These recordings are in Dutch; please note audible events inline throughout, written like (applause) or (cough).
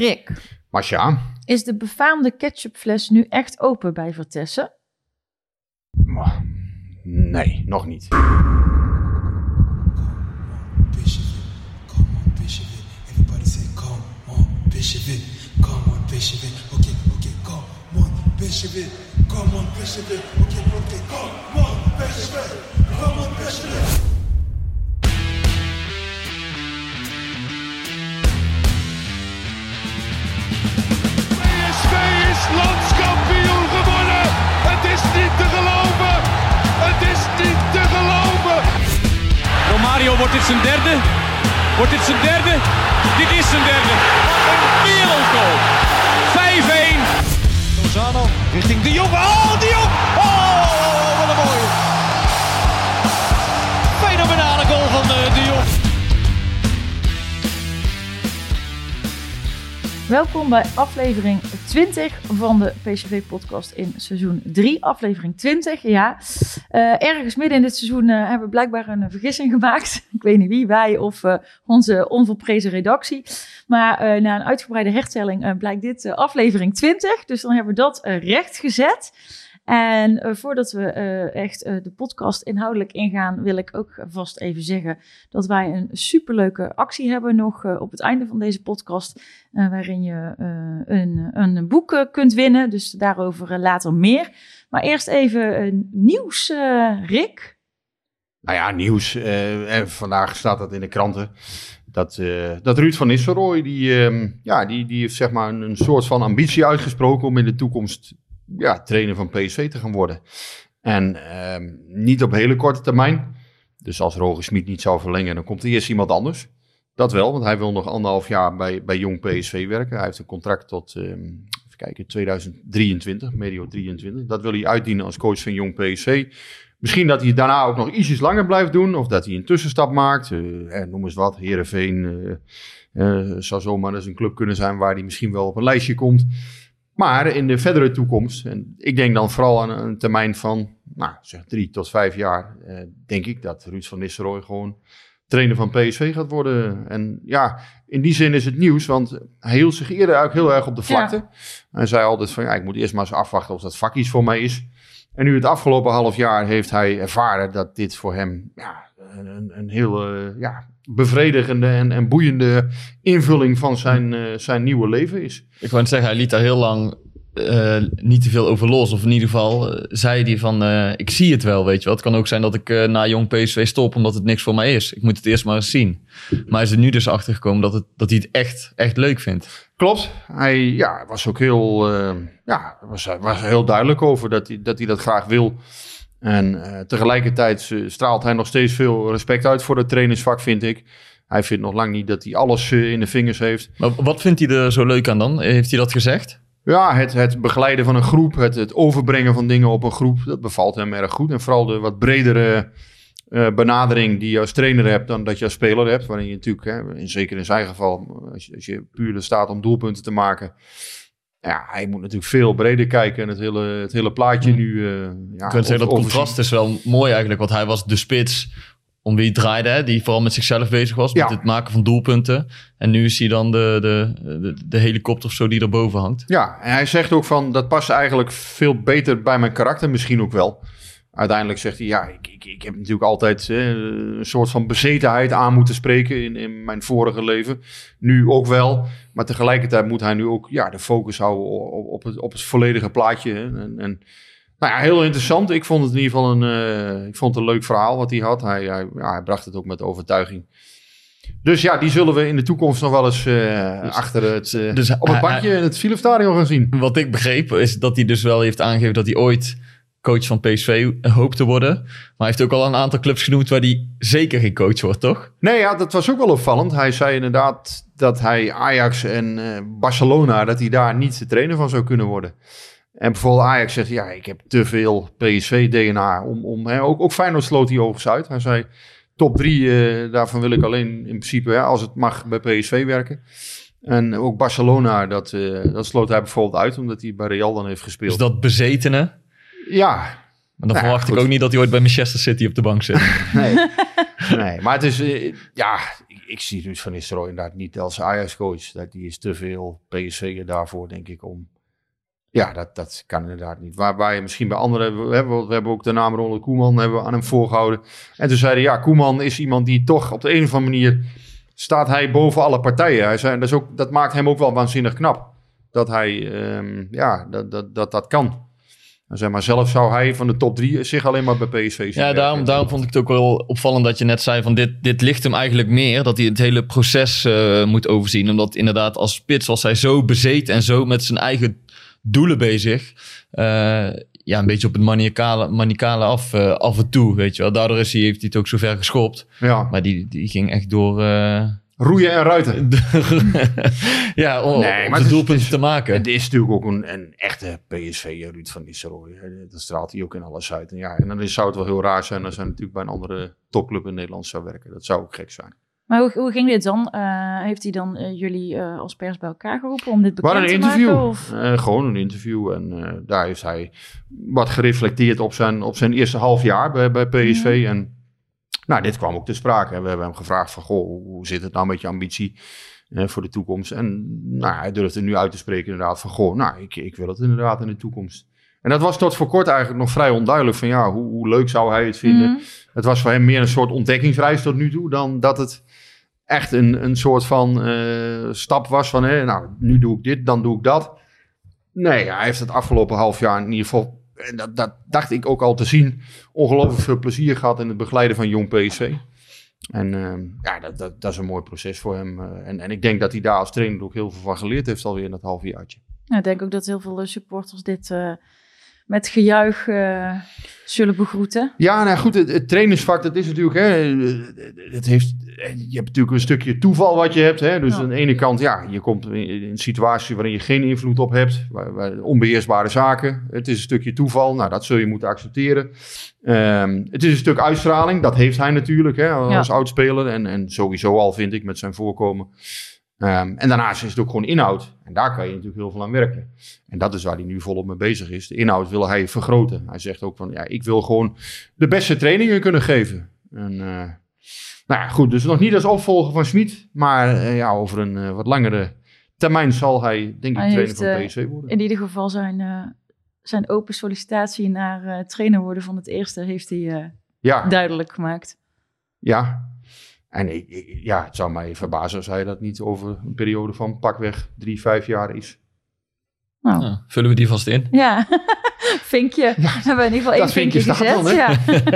Rick, Masha, is de befaamde ketchupfles nu echt open bij Vertessen? nee, nog niet. Come on, is landskampioen gewonnen. Het is niet te geloven. Het is niet te geloven. Romario, wordt dit zijn derde? Wordt dit zijn derde? Dit is zijn derde. Een wereldgoal. 5-1. Lozano richting de Jong. Oh, de Jong. Oh, wat een mooie. Fenomenale goal van eh, de Welkom bij aflevering 20 van de PCV-podcast in seizoen 3. Aflevering 20, ja. Eh, ergens midden in dit seizoen eh, hebben we blijkbaar een vergissing (laughs) gemaakt. Ik weet niet wie, wij of eh, onze onvolprezen redactie. Maar eh, na een uitgebreide hertelling eh, blijkt dit eh, aflevering 20. Dus dan hebben we dat eh, rechtgezet. En eh, voordat we eh, echt eh, de podcast inhoudelijk ingaan, wil ik ook vast even zeggen dat wij een superleuke actie hebben nog op het einde van deze podcast. waarin je een, een boek kunt winnen. Dus daarover later meer. Maar eerst even nieuws, Rick. Nou ja, nieuws. en vandaag staat dat in de kranten. Dat, dat Ruud van Nistelrooy, die, ehm, ja, die, die heeft zeg maar een, een soort van ambitie uitgesproken om in de toekomst ja, trainer van PSV te gaan worden. En ehm, niet op hele korte termijn. Dus als Roger Smit niet zou verlengen, dan komt er eerst iemand anders. Dat wel, want hij wil nog anderhalf jaar bij, bij Jong PSV werken. Hij heeft een contract tot, ehm, even kijken, 2023, medio 23. Dat wil hij uitdienen als coach van Jong PSV. Misschien dat hij daarna ook nog ietsjes langer blijft doen. Of dat hij een tussenstap maakt. Eh, eh, noem eens wat, Heerenveen. eh eh, zou zomaar eens een club kunnen zijn waar hij misschien wel op een lijstje komt. Maar in de verdere toekomst, en ik denk dan vooral aan een termijn van nou, zeg drie tot vijf jaar, eh, denk ik dat Ruud van Nistelrooy gewoon trainer van PSV gaat worden. En ja, in die zin is het nieuws, want hij hield zich eerder ook heel erg op de vlakte. Hij zei altijd van ja, ik moet eerst maar eens afwachten of dat vak iets voor mij is. En nu het afgelopen half jaar heeft hij ervaren dat dit voor hem ja, een, een heel eh, ja, bevredigende en, en boeiende invulling van zijn, eh, zijn nieuwe leven is. Ik wou zeggen, hij liet daar heel lang eh, niet te veel over los. Of in ieder geval eh, zei hij van, ik zie het wel, weet je wel. Het kan ook zijn dat ik na jong PSV stop omdat het niks voor mij is. Ik moet het eerst maar eens zien. Maar hij is er nu dus achter gekomen dat, het, dat hij het echt, echt leuk vindt. Klopt. Hij ja, was ook heel, ja, was, was heel duidelijk over dat hij, dat hij dat graag wil. En eh, tegelijkertijd straalt hij nog steeds veel respect uit voor het trainersvak, vind ik. Hij vindt nog lang niet dat hij alles eh, in de vingers heeft. Maar wat vindt hij er zo leuk aan dan? Heeft hij dat gezegd? Ja, het, het begeleiden van een groep, het, het overbrengen van dingen op een groep, dat bevalt hem erg goed. En vooral de wat bredere eh, benadering die je als trainer hebt dan dat je als speler hebt. Waarin je natuurlijk, hè, in, zeker in zijn geval, als je, als je puur er staat om doelpunten te maken. Ja, hij moet natuurlijk veel breder kijken en het hele, het hele plaatje nu. eh ja, zeggen, dat contrast is wel mooi eigenlijk. Want hij was de spits om wie het draaide. Hè? Die vooral met zichzelf bezig was. Ja. Met het maken van doelpunten. En nu is hij dan de, de, de, de helikopter of zo die erboven hangt. Ja, en hij zegt ook van dat past eigenlijk veel beter bij mijn karakter misschien ook wel. Uiteindelijk zegt hij, ja, ik, ik, ik heb natuurlijk altijd eh, een soort van bezetenheid aan moeten spreken in, in mijn vorige leven. Nu ook wel, maar tegelijkertijd moet hij nu ook ja, de focus houden op, op, het, op het volledige plaatje. hè. En, en, nou ja, heel interessant. Ik vond het in ieder geval een, eh, ik vond het een leuk verhaal wat hij had. Hij, hij, ja, hij bracht het ook met overtuiging. Dus ja, die zullen we in de toekomst nog wel eens eh, achter het, eh, dus op het bankje in het gaan zien. Wat ik begreep is dat hij dus wel heeft aangegeven dat hij ooit coach van PSV hoopt te worden. Maar hij heeft ook al een aantal clubs genoemd waar hij zeker geen coach wordt, toch? Nee, ja, dat was ook wel opvallend. Hij zei inderdaad dat hij Ajax en eh, Barcelona, dat hij daar niet de trainer van zou kunnen worden. En bijvoorbeeld Ajax zegt, ja, ik heb te veel PSV-DNA. Om, om, hè, ook, ook Feyenoord sloot hij overigens uit. Hij zei, top drie, eh, daarvan wil ik alleen in principe, hè, als het mag, bij PSV werken. En ook Barcelona, dat, eh, dat sloot hij bijvoorbeeld uit, omdat hij bij Real dan heeft gespeeld. Dus dat bezetene. Ja, Maar dan Nou ja, verwacht ik ook niet dat hij ooit bij Manchester City op de bank zit. (laughs) Nee. Nee, maar het is, eh, ja, ik, ik zie Ruud van Nistelrooy inderdaad niet als Ajax-coach. Dat Die is te veel PSV daarvoor, denk ik, om... Ja, dat, dat kan inderdaad niet. Waar, waar je misschien bij anderen... We hebben, we hebben ook de naam Ronald Koeman hebben we aan hem voorgehouden. En toen zeiden ja, Koeman is iemand die toch op de een of andere manier... staat hij boven alle partijen. Hij zei, dat, is ook, dat maakt hem ook wel waanzinnig knap. Dat hij, ehm, ja, dat dat, dat, dat kan. Zeg maar, zelf zou hij van de top drie zich alleen maar bij PSV zien. Ja, daarom, daarom vond ik het ook wel opvallend dat je net zei van dit, dit ligt hem eigenlijk meer. Dat hij het hele proces eh, moet overzien. Omdat inderdaad als spits was hij zo bezeten en zo met zijn eigen doelen bezig. eh, ja, een beetje op het maniacale, maniacale af, eh, af en toe, weet je wel. Daardoor is hij, heeft hij het ook zo ver geschopt. Ja, Maar die, die ging echt door... eh, roeien en ruiten. (laughs) ja, om, Nee, om maar de het doelpunten het is- te maken. Het is natuurlijk ook een, een echte PSV, Ruud van Nistelrooy. hè. Dat straalt hij ook in alles uit. En, ja, en dan is, zou het wel heel raar zijn als hij natuurlijk bij een andere topclub in Nederland zou werken. Dat zou ook gek zijn. Maar hoe, hoe ging dit dan? Eh, heeft hij dan eh, jullie eh, als pers bij elkaar geroepen om dit bekend een te interview. maken? Of? Eh, gewoon een interview. En eh, daar heeft hij wat gereflecteerd op zijn, op zijn eerste half jaar bij, bij PSV. En nou, dit kwam ook te sprake. We hebben hem gevraagd van, goh, hoe zit het nou met je ambitie eh, voor de toekomst? En nou, hij durfde nu uit te spreken inderdaad van, goh, nou, ik, ik wil het inderdaad in de toekomst. En dat was tot voor kort eigenlijk nog vrij onduidelijk van, ja, hoe, hoe leuk zou hij het vinden? Mhm. Het was voor hem meer een soort ontdekkingsreis tot nu toe dan dat het echt een, een soort van eh, stap was van, hè, nou, nu doe ik dit, dan doe ik dat. Nee, hij heeft het afgelopen half jaar in ieder geval, en dat, dat dacht ik ook al te zien, ongelooflijk veel plezier gehad in het begeleiden van jong PSV. En ehm, ja, dat, dat, dat is een mooi proces voor hem. eh, en, en ik denk dat hij daar als trainer ook heel veel van geleerd heeft alweer in dat halfjaartje. Ja, ik denk ook dat heel veel supporters dit eh, met gejuich eh, zullen begroeten. Ja, nou goed, het, het trainersvak, dat is natuurlijk, hè, het heeft, je hebt natuurlijk een stukje toeval wat je hebt. Hè, dus Ja. aan de ene kant, ja, je komt in een situatie waarin je geen invloed op hebt, waar, waar- onbeheersbare zaken. Het is een stukje toeval, nou, dat zul je moeten accepteren. Ehm, het is een stuk uitstraling, dat heeft hij natuurlijk, hè, als Ja. oudspeler. En, en sowieso al, vind ik, met zijn voorkomen. Ehm, en daarnaast is het ook gewoon inhoud. En daar kan je natuurlijk heel veel aan werken. En dat is waar hij nu volop mee bezig is. De inhoud wil hij vergroten. Hij zegt ook van, ja, ik wil gewoon de beste trainingen kunnen geven. En, eh, nou ja, goed, dus nog niet als opvolger van Smit. Maar eh, ja, over een eh, wat langere termijn zal hij, denk ik, Hij trainer heeft, van PSV worden. In ieder geval zijn, zijn open sollicitatie naar trainer worden van het eerste heeft hij Ja, duidelijk gemaakt. ja. En ik, ik- ja, het zou mij verbazen als hij dat niet over een periode van pakweg drie, vijf jaar is. Nou, Nou, vullen we die vast in. ja. (laughs) vinkje. We hebben in ieder geval één dat vinkje vinkje gezet. dan, ja.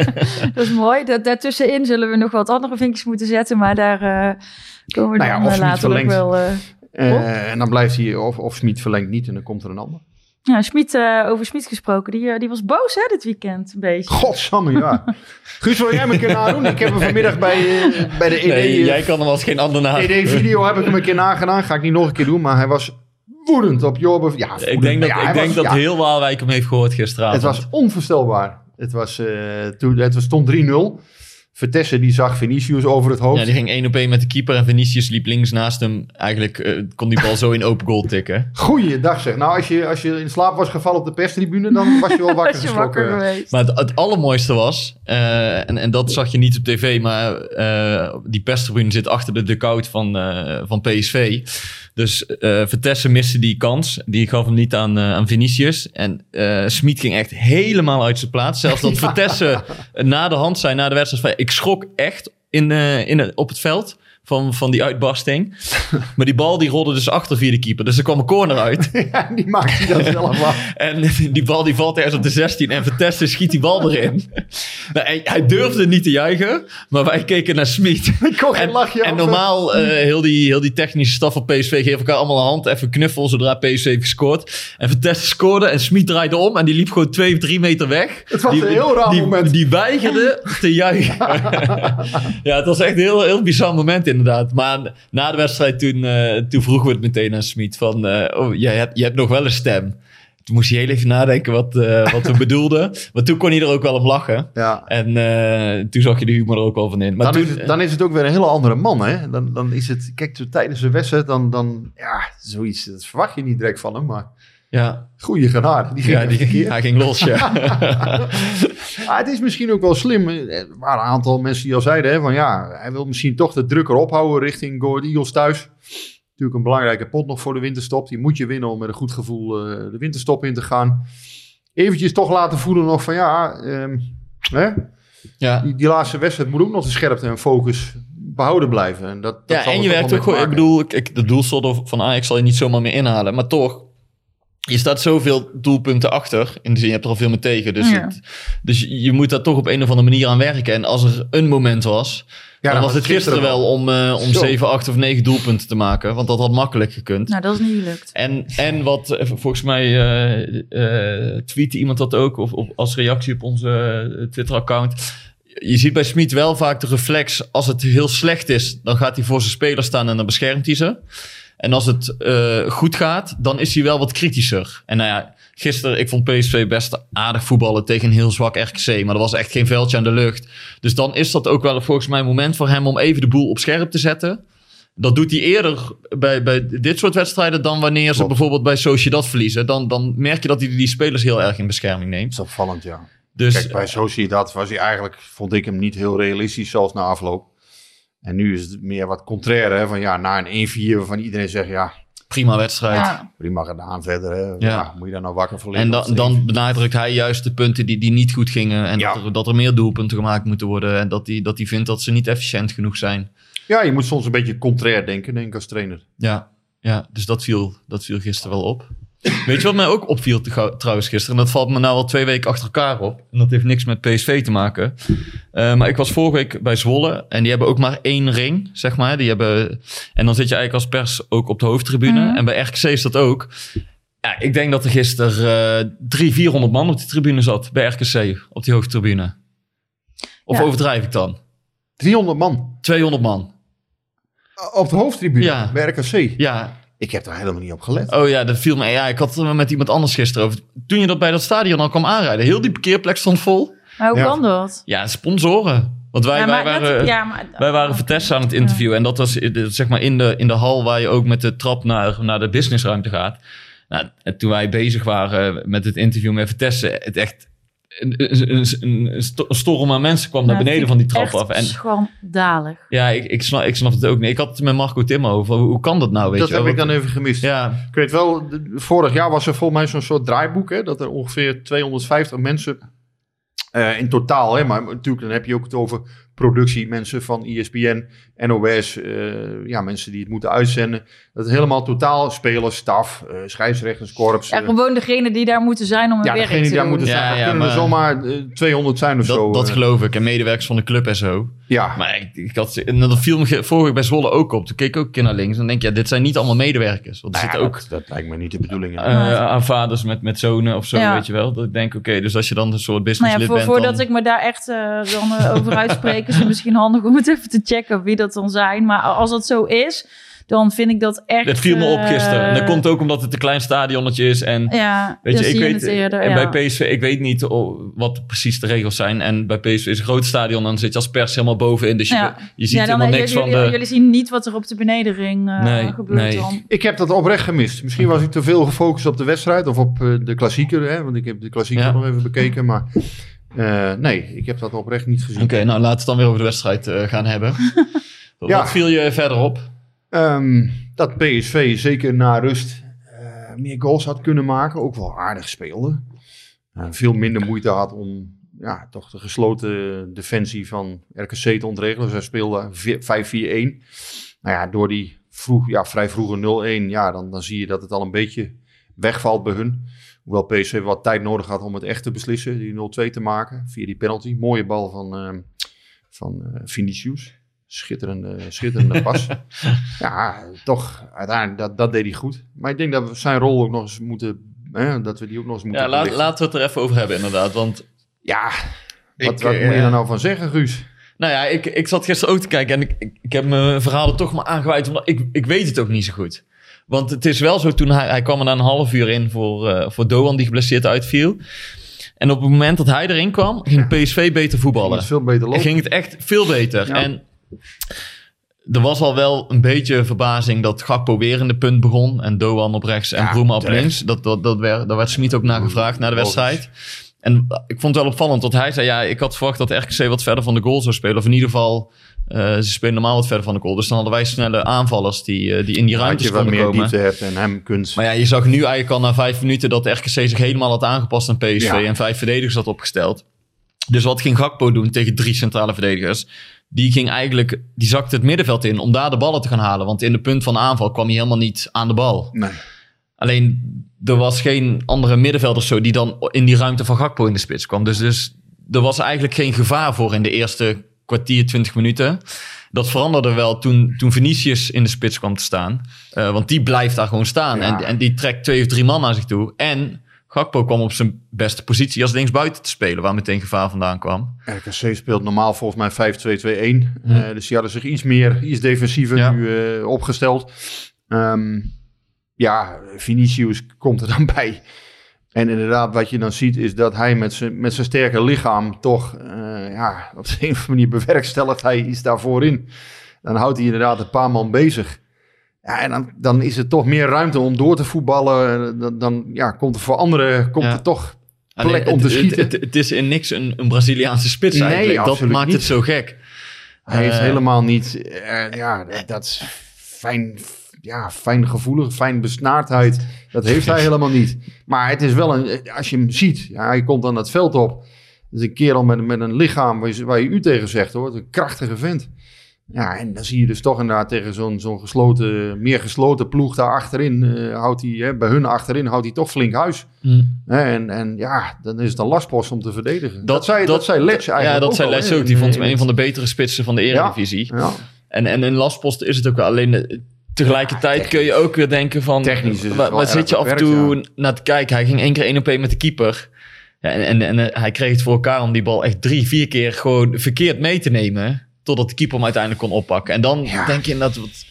(laughs) dat is mooi. Dat, daartussenin zullen we nog wat andere vinkjes moeten zetten. Maar daar eh, komen we Nou ja, dan of eh, niet later ook wel... eh, Eh, en dan blijft hij, of, of Smit verlengt niet en dan komt er een ander. Ja, Schmid, eh, over Schmid gesproken, die, eh, die was boos hè, dit weekend een beetje. Godsamme, ja. (laughs) Guus, wil jij hem een keer nadoen? Ik heb hem vanmiddag bij, eh, bij de ED, Nee, eh, jij kan hem als geen ander na. ED-video heb ik hem een keer nagedaan. Ga ik niet nog een keer doen, maar hij was woedend op Jorbe. Ja, Ik denk dat, Ja, ik denk was- dat ja, heel Waalwijk hem heeft gehoord gisteravond. Het was onvoorstelbaar. Het, was, eh, toen, het was, stond 3-0. Vertessen die zag Vinicius over het hoofd. Ja, die ging één op één met de keeper en Vinicius liep links naast hem. Eigenlijk eh, kon die bal zo in open goal tikken. (laughs) Goeiedag zeg. Nou, als je, als je in slaap was gevallen op de perstribune, dan was je wel (laughs) wakker Was je geschrokken. wakker geweest? Maar het, het allermooiste was, eh, en, en dat zag je niet op tv, maar eh, die perstribune zit achter de dugout van, eh, van PSV. Dus eh Vertessen miste die kans. Die gaf hem niet aan, aan Vinicius. En eh Smit ging echt helemaal uit zijn plaats. Zelfs dat (laughs) Vertessen na de hand zei, na de wedstrijd, van, ik schrok echt in, eh, in, op het veld. Van, van die uitbarsting. (laughs) Maar die bal die rolde dus achter via de keeper. Dus er kwam een corner uit. (laughs) Ja, die maakt hij dan (laughs) zelf af. En die bal die valt ergens op de 16 en Vertessen schiet die bal erin. Nou, hij, hij durfde niet te juichen, maar wij keken naar Smit. Ik kon geen En, en normaal, eh, heel, die, heel die technische staf van PSV geeft elkaar allemaal een hand, even knuffel zodra PSV heeft gescoord. En Vertessen scoorde en Smit draaide om en die liep gewoon twee, drie meter weg. Het was die, een heel raar die, moment. Die weigerde te juichen. ja, het was echt een heel, heel bizar moment inderdaad. Maar na de wedstrijd toen, eh, toen vroegen we het meteen aan Smit van, eh, oh, jij hebt, je hebt nog wel een stem. Toen moest hij heel even nadenken wat, eh, wat we (laughs) bedoelden. Maar toen kon hij er ook wel om lachen. Ja. En toen zag je de humor er ook wel van in. Maar Dan toen, is, het, dan is het ook weer een hele andere man, hè? Dan, dan is het, kijk, tijdens de wedstrijd, dan, dan, ja, zoiets, dat verwacht je niet direct van hem, maar... Ja, Goeie genade. Die ging ja die, hij ging los, ja. (laughs) Ah, het is misschien ook wel slim. Er waren een aantal mensen die al zeiden hè, van ja, hij wil misschien toch de druk erop houden richting Go Ahead Eagles thuis. Natuurlijk een belangrijke pot nog voor de winterstop. Die moet je winnen om met een goed gevoel eh, de winterstop in te gaan. Eventjes toch laten voelen nog van ja, ehm, hè? ja. Die, die laatste wedstrijd moet ook nog de scherpte en focus behouden blijven. En, dat, dat Ja, en je werkt ook gewoon. Ik bedoel, ik, de doelsaldo van Ajax zal je niet zomaar meer inhalen. Maar toch, je staat zoveel doelpunten achter. In de zin, je hebt er al veel mee tegen. Dus, Ja. het- dus je moet daar toch op een of andere manier aan werken. En als er een moment was, Ja, dan was het gisteren wel om, eh, om Zo. 7, 8 of 9 doelpunten te maken. Want dat had makkelijk gekund. Nou, dat is niet gelukt. En, en wat eh, volgens mij eh eh tweette iemand dat ook of, of als reactie op onze Twitter-account. Je ziet bij Smit wel vaak de reflex. Als het heel slecht is, dan gaat hij voor zijn speler staan en dan beschermt hij ze. En als het eh, goed gaat, dan is hij wel wat kritischer. En nou ja, gisteren, ik vond PSV best aardig voetballen tegen een heel zwak RKC. Maar er was echt geen veldje aan de lucht. Dus dan is dat ook wel volgens mij een moment voor hem om even de boel op scherp te zetten. Dat doet hij eerder bij, bij dit soort wedstrijden dan wanneer ze Klopt. bijvoorbeeld bij Sociedad verliezen. Dan, dan merk je dat hij die spelers heel erg in bescherming Dat neemt. is opvallend, ja. Dus Kijk, bij Sociedad was hij eigenlijk, vond ik hem niet heel realistisch, zelfs na afloop. En nu is het meer wat contraire, hè, van ja, na een 1-4 waarvan iedereen zegt, ja, prima wedstrijd. Ja. prima gedaan verder. Hè. Ja. moet je daar nou wakker voor liggen? En dan, dan benadrukt hij juist de punten die, die niet goed gingen. En Ja. dat, er, dat er meer doelpunten gemaakt moeten worden. En dat hij dat hij vindt dat ze niet efficiënt genoeg zijn. Ja, je moet soms een beetje contrair denken, denk ik, als trainer. Ja, ja dus dat viel, dat viel gisteren wel op. Weet je wat mij ook opviel trouwens gisteren? En dat valt me nou al twee weken achter elkaar op. En dat heeft niks met PSV te maken. Eh, maar ik was vorige week bij Zwolle. En die hebben ook maar één ring, zeg maar. Die hebben, en dan zit je eigenlijk als pers ook op de hoofdtribune. Mhm. En bij RKC is dat ook. Ja, ik denk dat er gisteren eh drie, 400 man op die tribune zat. Bij RKC, op die hoofdtribune. Of Ja. overdrijf ik dan? 300 man 200 man. op de hoofdtribune Ja. bij RKC. Ja, Ik heb daar helemaal niet op gelet. Oh ja, dat viel me. Ja, ik had het er met iemand anders gisteren over. Toen je dat bij dat stadion al kwam aanrijden, heel die parkeerplek stond vol. Maar hoe Ja. kan dat? Ja, sponsoren. Want wij, Ja, wij dat- waren, ja, maar- wij waren Vitesse aan het interviewen. En dat was eh, zeg maar in de, in de hal waar je ook met de trap naar, naar de businessruimte gaat. Nou, en toen wij bezig waren met het interview met Vitesse, het echt een, een, een, een sto- een storm aan mensen kwam naar Ja, beneden van die trap echt af. En Schandalig. ja, ik, ik, snap, ik snap het ook niet. Ik had het met Marco Timmer over. Hoe, kan dat nou? Weet dat je heb wel? ik dan even gemist. Ja, Ik weet wel, vorig jaar was er volgens mij zo'n soort draaiboek, hè, dat er ongeveer 250 mensen eh, in totaal, hè, maar natuurlijk dan heb je ook het over productie, mensen van ESPN, NOS, eh, ja, mensen die het moeten uitzenden. Dat is helemaal totaal, spelers, staf, eh scheidsrechters, korps. Ja, eh, gewoon degene die daar moeten zijn om hun ja, werk degene te die daar moeten Ja, zijn, ja, kunnen er maar- zomaar eh, 200 zijn of dat, zo. dat eh. geloof ik. En medewerkers van de club en zo. ja, Maar ik, ik had, en dat viel me ge- vorige week bij Zwolle ook op. Toen keek ik ook een keer naar links. En dan denk je, ja, dit zijn niet allemaal medewerkers. Want er Nou ja, zitten ook dat, dat lijkt me niet de bedoeling. eh, aan vaders met, met zonen of zo, Ja. weet je wel. Dat ik denk, oké, dus als je dan een soort Nou businesslid ja, voor, bent... voordat dan, ik me daar echt eh, dan eh, over (laughs) uitspreek, is het misschien handig om het even te checken wie dat dan zijn. Maar als dat zo is, dan vind ik dat echt... Dat viel me op gisteren. En dat eh, komt ook omdat het een klein stadionnetje is. En Ja, Weet je, ik je weet, het eerder. en ja. bij PSV, ik weet niet wat precies de regels zijn. En bij PSV is een groot stadion, dan zit je als pers helemaal bovenin. Dus je, Ja. je ziet ja, dan, helemaal eh, niks jullie, van de... jullie zien niet wat er op de benedenring eh, Nee, gebeurt nee. dan. Ik heb dat oprecht gemist. Misschien was ik te veel gefocust op de wedstrijd of op de klassieker. Hè? Want ik heb de klassieker Ja. nog even bekeken. Maar eh, nee, ik heb dat oprecht niet gezien. Oké, nou laten we het dan weer over de wedstrijd eh, gaan hebben. (laughs) wat Ja. viel je verder op? Ehm, dat PSV zeker na rust eh, meer goals had kunnen maken. Ook wel aardig speelde. Veel minder moeite had om ja, toch de gesloten defensie van RKC te ontregelen. Zij speelden vi- 5-4-1. Nou ja, door die vroeg, ja, vrij vroege 0-1, ja, dan, dan zie je dat het al een beetje wegvalt bij hun. Hoewel PSV wat tijd nodig had om het echt te beslissen, die 0-2 te maken. Via die penalty. Mooie bal van, ehm van eh, Vinicius. Schitterende, schitterende pas. (laughs) ja, toch, uiteindelijk, dat, dat deed hij goed. Maar ik denk dat we zijn rol ook nog eens moeten, hè, dat we die ook nog eens moeten Ja, laat, laten we het er even over hebben inderdaad. Want Ja, wat, Ik, wat eh, moet je daar nou van zeggen, Guus? Nou ja, ik, ik zat gisteren ook te kijken en ik, ik, ik heb mijn verhalen toch maar aangeweid. Omdat ik, ik weet het ook niet zo goed. Want het is wel zo, toen hij, hij kwam er na een half uur in voor, eh, voor Doan die geblesseerd uitviel. En op het moment dat hij erin kwam, ging PSV beter Dat voetballen. veel beter lopen. ging het echt veel beter. Ja. En er was al wel een beetje verbazing dat Gakpo weer in de punt begon. En Doan op rechts en Ja, Broema op terecht. links. Dat, dat, dat werd, daar werd Smit ook naar gevraagd na de wedstrijd. En ik vond het wel opvallend, want hij zei... ja, ik had verwacht dat RKC wat verder van de goal zou spelen. Of in ieder geval, eh, ze spelen normaal wat verder van de goal. Dus dan hadden wij snelle aanvallers die, eh, die in die Dat ruimtes je wat konden meer komen. diepte hebt en hem kunt... Maar ja, je zag nu eigenlijk al na vijf minuten dat de RKC zich helemaal had aangepast aan PSV Ja. en vijf verdedigers had opgesteld. Dus wat ging Gakpo doen tegen drie centrale verdedigers? Die ging eigenlijk, die zakte het middenveld in om daar de ballen te gaan halen. Want in de punt van aanval kwam hij helemaal niet aan de bal. Nee. Alleen er was geen andere middenvelder of zo die dan in die ruimte van Gakpo in de spits kwam. Dus, dus er was eigenlijk geen gevaar voor in de eerste kwartier, twintig minuten. Dat veranderde wel toen, toen Vinicius in de spits kwam te staan. Eh, want die blijft daar gewoon staan. Ja. En, en die trekt twee of drie man naar zich toe. En Gakpo kwam op zijn beste positie als linksbuiten te spelen, waar meteen gevaar vandaan kwam. RKC speelt normaal volgens mij 5-2-2-1. Eh, dus die hadden zich iets meer, iets defensiever Ja. nu eh, opgesteld. Ehm, ja, Vinicius komt er dan (laughs) bij. En inderdaad, wat je dan ziet, is dat hij met zijn, met zijn sterke lichaam toch eh, ja, op de (laughs) een of andere manier bewerkstelligt. Hij is daar voorin. Dan houdt hij inderdaad een paar man bezig. Ja, en dan, dan is er toch meer ruimte om door te voetballen. Eh, Dan, dan ja, komt er voor anderen komt Ja. er toch plek om te het, schieten. Het, het, het is in niks een, een Braziliaanse spits Nee, eigenlijk. Dat maakt niet. het zo gek. Hij is Eh, helemaal niet, ja, dat is fijn, ja, fijn gevoelig, fijn besnaardheid. Dat heeft hij (laughs) helemaal niet. Maar het is wel een, als je hem ziet, ja, hij komt dan het veld op. Het is een kerel met, met een lichaam waar je, waar je u tegen zegt hoor, een krachtige vent. Ja, en dan zie je dus toch inderdaad tegen zo'n zo'n gesloten, meer gesloten ploeg daar achterin, eh, houdt hij, hè, bij hun achterin houdt hij toch flink huis. Hè, en, en ja, dan is het een lastpost om te verdedigen. Dat, Dat- zei, dat, dat- zei Letch eigenlijk Ja, dat ook zei Letch ook. Die in- vond hem in een van de betere spitsen van de Eredivisie. Ja, En, en een lastpost is het ook wel. Alleen tegelijkertijd kun je ook weer denken van... Technisch waar, waar zit je af en toe naar te kijken? Hij ging één keer één op één met de keeper. Ja, en en, en eh, hij kreeg het voor elkaar om die bal echt drie, vier keer gewoon verkeerd mee te nemen. Totdat de keeper hem uiteindelijk kon oppakken. En dan Ja. denk je inderdaad... Wat,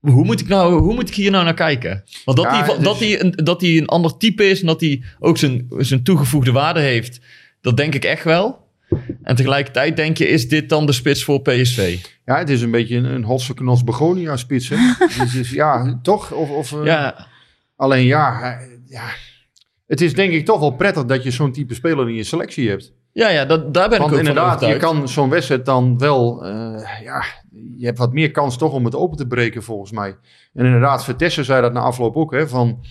hoe moet, ik nou, hoe moet ik hier nou naar kijken? Want dat, Ja, hij, het dat, hij een, dat hij een ander type is en dat hij ook zijn, zijn toegevoegde waarde heeft, dat denk ik echt wel. En tegelijkertijd denk je, is dit dan de spits voor PSV? Ja, het is een beetje een, een Hotse Knos Begonia spits. Hè? (laughs) dus, is- ja, toch? Of, of, eh, Ja, Alleen ja, ja, het is denk ik toch wel prettig dat je zo'n type speler in je selectie hebt. ja, ja dat, daar ben Want ik ook van inderdaad, je kan zo'n wedstrijd dan wel, eh, ja, je hebt wat meer kans toch om het open te breken volgens mij. En inderdaad, Vertessen zei dat na afloop ook, hè, van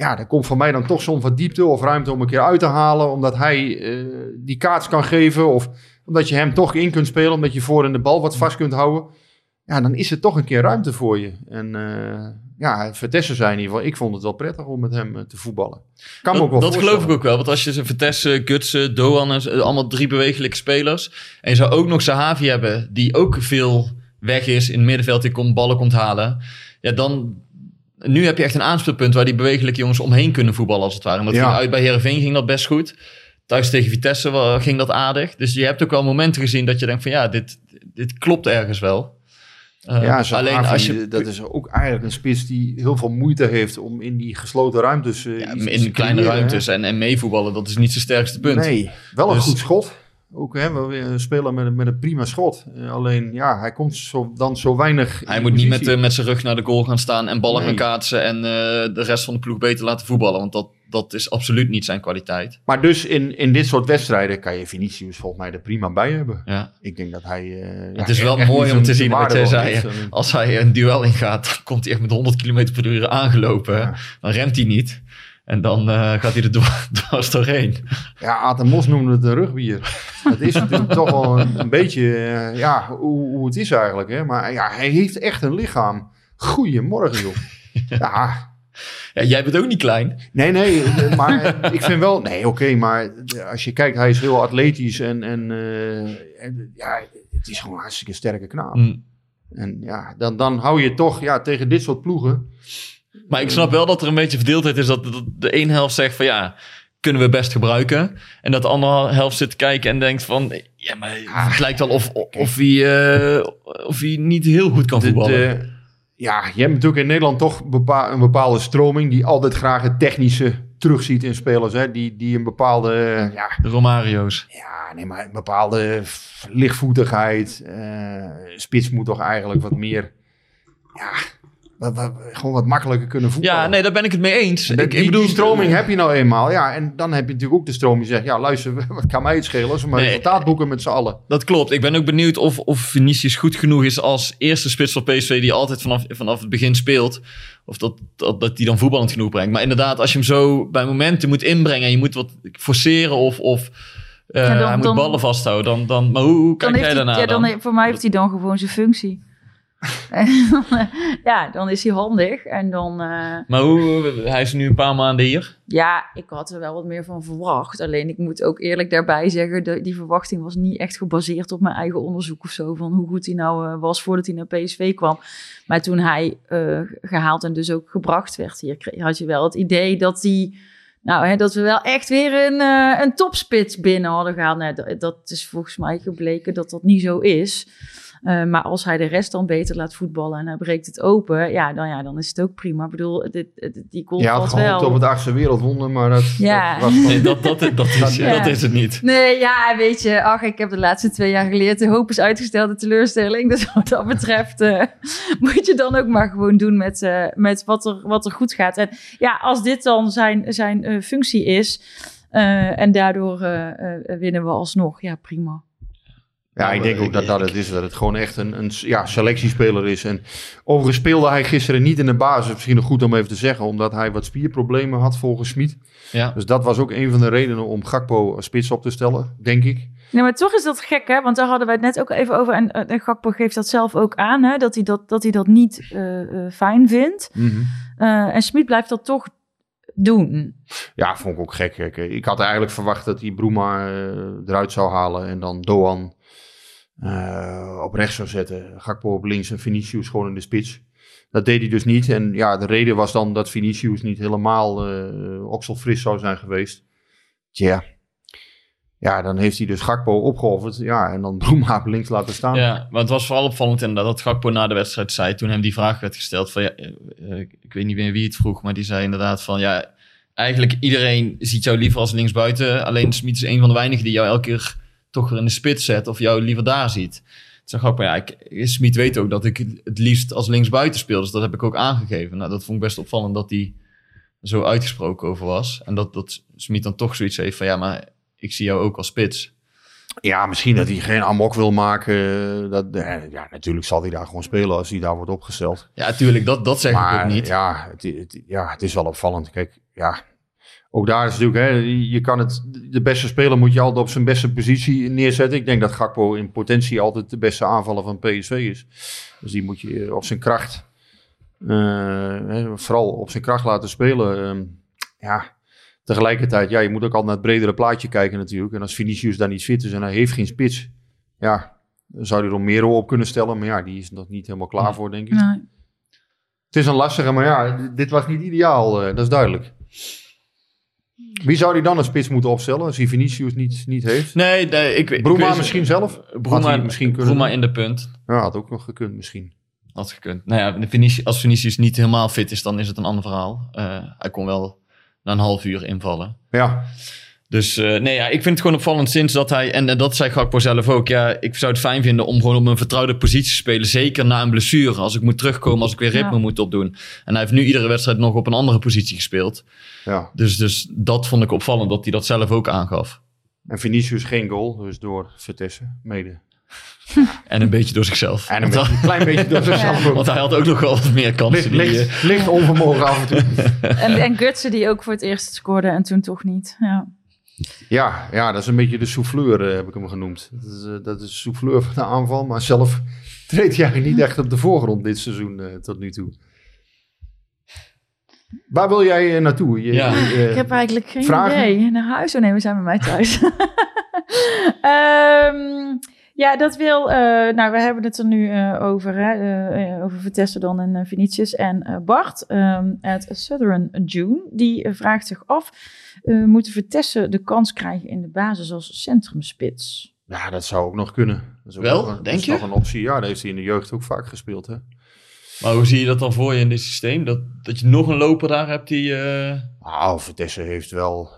ja, er komt voor mij dan toch soms wat diepte of ruimte om een keer uit te halen, omdat hij eh, die kaats kan geven of omdat je hem toch in kunt spelen, omdat je voor in de bal wat vast kunt houden. Ja, dan is er toch een keer ruimte voor je. En eh, ja, Vertessen zei in ieder geval, ik vond het wel prettig om met hem eh, te voetballen. Kan me ook wel dat, dat geloof ik ook wel. Want als je ze Vertessen, Gutsen, Doan, allemaal drie bewegelijke spelers. En je zou ook nog Sahavi hebben, die ook veel weg is in het middenveld, die komt, ballen komt halen. Ja, dan... Nu heb je echt een aanspeelpunt waar die bewegelijke jongens omheen kunnen voetballen als het ware. En dat Ja. ging uit bij Heerenveen ging dat best goed. Thuis tegen Vitesse ging dat aardig. Dus je hebt ook wel momenten gezien dat je denkt van ja, dit, dit klopt ergens wel. Eh, Ja, zo alleen als je dat is ook eigenlijk een spits die heel veel moeite heeft om in die gesloten ruimtes. eh, ja, in kleine creëren, ruimtes hè. en, en meevoetballen, dat is niet zijn sterkste punt. Nee, wel een Dus- goed schot. Ook hè, een speler met, een- met een prima schot. Eh, alleen ja, hij komt zo, dan zo weinig. in Hij moet niet met, eh, met zijn rug naar de goal gaan staan en ballen Nee. gaan kaatsen en eh, de rest van de ploeg beter laten voetballen. Want dat, dat is absoluut niet zijn kwaliteit. Maar dus in, in dit soort wedstrijden kan je Vinicius volgens mij er prima bij hebben. Ja. Ik denk dat hij. eh, ja, het is wel mooi om te zien wat jij zei. Als hij een duel ingaat, (laughs) dan komt hij echt met 100 km per uur aangelopen. Ja. Dan remt hij niet. En dan eh, gaat hij er (laughs) dwars, doorheen. Ja, Aten Mos noemde het een rugbier. Het is natuurlijk toch wel een, een beetje eh, ja, hoe, hoe het is eigenlijk. Hè? Maar ja, hij heeft echt een lichaam. Goedemorgen, joh. (laughs) Ja, Ja, jij bent ook niet klein. nee, nee, eh, maar ik vind wel... Nee, oké, maar als je kijkt, hij is heel atletisch en, en, en ja, het is gewoon een hartstikke sterke knaap. Hm. En ja, dan, dan hou je toch ja, tegen dit soort ploegen... Maar ik snap wel dat er een beetje verdeeldheid is. Dat, de ene helft zegt van ja, kunnen we best gebruiken. En dat de andere helft zit te kijken en denkt van... Ja, maar het lijkt wel of, of, hij, eh, of hij niet heel goed kan voetballen. de- ja, je hebt natuurlijk in Nederland toch een bepaalde stroming die altijd graag het technische terugziet in spelers. Hè, die, die een bepaalde, eh, ja, De Romario's. ja, nee, maar een bepaalde lichtvoetigheid. eh, spits moet toch eigenlijk wat meer, ja, wat, wat- gewoon wat makkelijker kunnen voetballen. Ja, nee, daar ben ik het mee eens. Ik, Ik, die, ik bedoel, die stroming heb je nou eenmaal. Ja, en dan heb je natuurlijk ook de stroming die zegt... Ja, luister, (laughs) wat kan mij het schelen als we maar Nee. resultaat boeken met z'n allen. Dat klopt. Ik ben ook benieuwd of, of Vinicius goed genoeg is als eerste spits van PSV die altijd vanaf, vanaf het begin speelt. Of dat, dat, dat die dan voetballend genoeg brengt. Maar inderdaad, als je hem zo bij momenten moet inbrengen en je moet wat forceren of, of eh, Ja, dan- hij moet dan- ballen vasthouden. Dan, dan, maar hoe, hoe kijk Dan jij daarna ja, dan, voor mij heeft hij dan gewoon zijn functie. (laughs) Eh, ja, dan is hij handig. En dan, eh, Maar hoe, hij is nu een paar maanden hier. ja, ik had er wel wat meer van verwacht. Alleen ik moet ook eerlijk daarbij zeggen, de, die verwachting was niet echt gebaseerd op mijn eigen onderzoek of zo. Van hoe goed hij nou eh, was voordat hij naar PSV kwam. Maar toen hij eh, gehaald en dus ook gebracht werd hier, had je wel het idee dat hij... Nou, hè, dat we wel echt weer een, een topspits binnen hadden gehaald. Dat, dat is volgens mij gebleken dat dat niet zo is. Eh, maar als hij de rest dan beter laat voetballen en hij breekt het open, ja, dan, ja, dan is het ook prima. Ik bedoel, dit, dit- die goal Je had valt gehoopt wel. op het achtste wereldwonder, maar dat, Ja. dat was Nee, dat, dat, dat, is, Ja. dat is het niet. Nee, ja, weet je, ach, ik heb de laatste twee jaar geleerd, de hoop is uitgestelde teleurstelling. Dus wat dat betreft eh, moet je dan ook maar gewoon doen met, eh, met wat, er, wat er goed gaat. En ja, als dit dan zijn, zijn eh, functie is eh, en daardoor eh, eh, winnen we alsnog, ja, prima. Ja, ik denk ook dat dat het is. Dat het gewoon echt een, een ja, selectiespeler is. En overigens speelde hij gisteren niet in de basis. Misschien nog goed om even te zeggen. Omdat hij wat spierproblemen had volgens Smit. Ja. Dus dat was ook een van de redenen om Gakpo als spits op te stellen, denk ik. Nee, maar toch is dat gek, hè? Want daar hadden wij het net ook even over. En, eh, en Gakpo geeft dat zelf ook aan, hè? Dat hij dat, dat, hij dat niet eh, eh, fijn vindt. Eh, en Smit blijft dat toch doen. Ja, vond ik ook gek. Kijk, Ik had eigenlijk verwacht dat hij eh, eruit zou halen. En dan Doan eh, op rechts zou zetten. Gakpo op links en Vinicius gewoon in de spits. Dat deed hij dus niet. En ja, de reden was dan dat Vinicius niet helemaal eh okselfris zou zijn geweest. Tja. Ja, dan heeft hij dus Gakpo opgeofferd. Ja, en dan (laughs) Bruma op links laten staan. Ja, maar het was vooral opvallend inderdaad dat Gakpo na de wedstrijd zei, toen hem die vraag werd gesteld van, eh, ik weet niet meer wie het vroeg, maar die zei inderdaad van, ja, eigenlijk iedereen ziet jou liever als linksbuiten, alleen Smit is een van de weinigen die jou elke keer toch weer in de spits zet of jou liever daar ziet. Toen zei Gakpo, ja, ik, Smit weet ook dat ik het liefst als linksbuiten speel, dus dat heb ik ook aangegeven. Nou, dat vond ik best opvallend dat hij zo uitgesproken over was. En dat, dat Smit dan toch zoiets heeft van, ja, maar ik zie jou ook als spits. Ja, misschien dat hij geen amok wil maken. Dat, eh, ja, natuurlijk zal hij daar gewoon spelen als hij daar wordt opgesteld. Ja, tuurlijk, dat, dat zeg ik maar ook niet. Ja, het, het- ja, het is wel opvallend. Kijk, ja, ook daar is natuurlijk, hè, je kan het, de beste speler moet je altijd op zijn beste positie neerzetten. Ik denk dat Gakpo in potentie altijd de beste aanvaller van PSV is. Dus die moet je op zijn kracht, eh, hè, vooral op zijn kracht laten spelen. Ehm, ja, tegelijkertijd, ja, je moet ook altijd naar het bredere plaatje kijken natuurlijk. En als Vinicius daar niet fit is en hij heeft geen spits, ja, dan zou hij Romero op kunnen stellen. Maar ja, die is nog niet helemaal klaar voor, denk ik. Nee. Het is een lastige, maar ja, dit was niet ideaal, eh, dat is duidelijk. Wie zou hij dan als spits moeten opstellen als hij Vinicius niet, niet heeft? Nee, nee, ik weet ik misschien zelf? Hij misschien kunnen doen. in de punt. Ja, had ook nog gekund misschien. Had gekund. Nou ja, Vinicius, als Vinicius niet helemaal fit is, dan is het een ander verhaal. Eh, hij kon wel na een half uur invallen. Ja, Dus eh, nee, ja, ik vind het gewoon opvallend sinds dat hij... En, eh, dat zei Gakpo zelf ook. Ja, ik zou het fijn vinden om gewoon op een vertrouwde positie te spelen. Zeker na een blessure. Als ik moet terugkomen, als ik weer ritme Ja. moet opdoen. En hij heeft nu iedere wedstrijd nog op een andere positie gespeeld. ja. Dus, dus dat vond ik opvallend, dat hij dat zelf ook aangaf. En Vinicius geen goal, dus door Vertessen mede. (laughs) En een beetje door zichzelf. En een, want, beetje, een klein beetje door (laughs) zichzelf want hij had ook nog wel wat meer kansen. Licht, die, eh, licht, licht onvermogen af en toe. (laughs) En, en Gutsen die ook voor het eerst scoorde en toen toch niet. Ja. Ja, ja, dat is een beetje de souffleur, eh, heb ik hem genoemd. Dat is, eh, dat is de souffleur van de aanval, maar zelf (laughs) treedt hij eigenlijk niet echt op de voorgrond dit seizoen eh, tot nu toe. Waar wil jij naartoe? Je, Ja. je, Ik heb eigenlijk geen vragen? idee. Naar huis? Oh nee, we zijn bij mij thuis. (laughs) Ehm, ja, dat wil... eh, nou, we hebben het er nu eh, over. Hè, over Vitesse dan en uh, Vinicius. En eh, Bart ehm uit Southern June. Die vraagt zich af... eh, moeten Vitesse de kans krijgen in de basis als centrumspits? Ja, dat zou ook nog kunnen. Dat is ook Wel, nog een, denk dat is je? nog een optie. Ja, daar heeft hij in de jeugd ook vaak gespeeld. Hè? Maar hoe zie je dat dan voor je in dit systeem? Dat, dat je nog een loper daar hebt die... eh, Nou, Vitesse heeft wel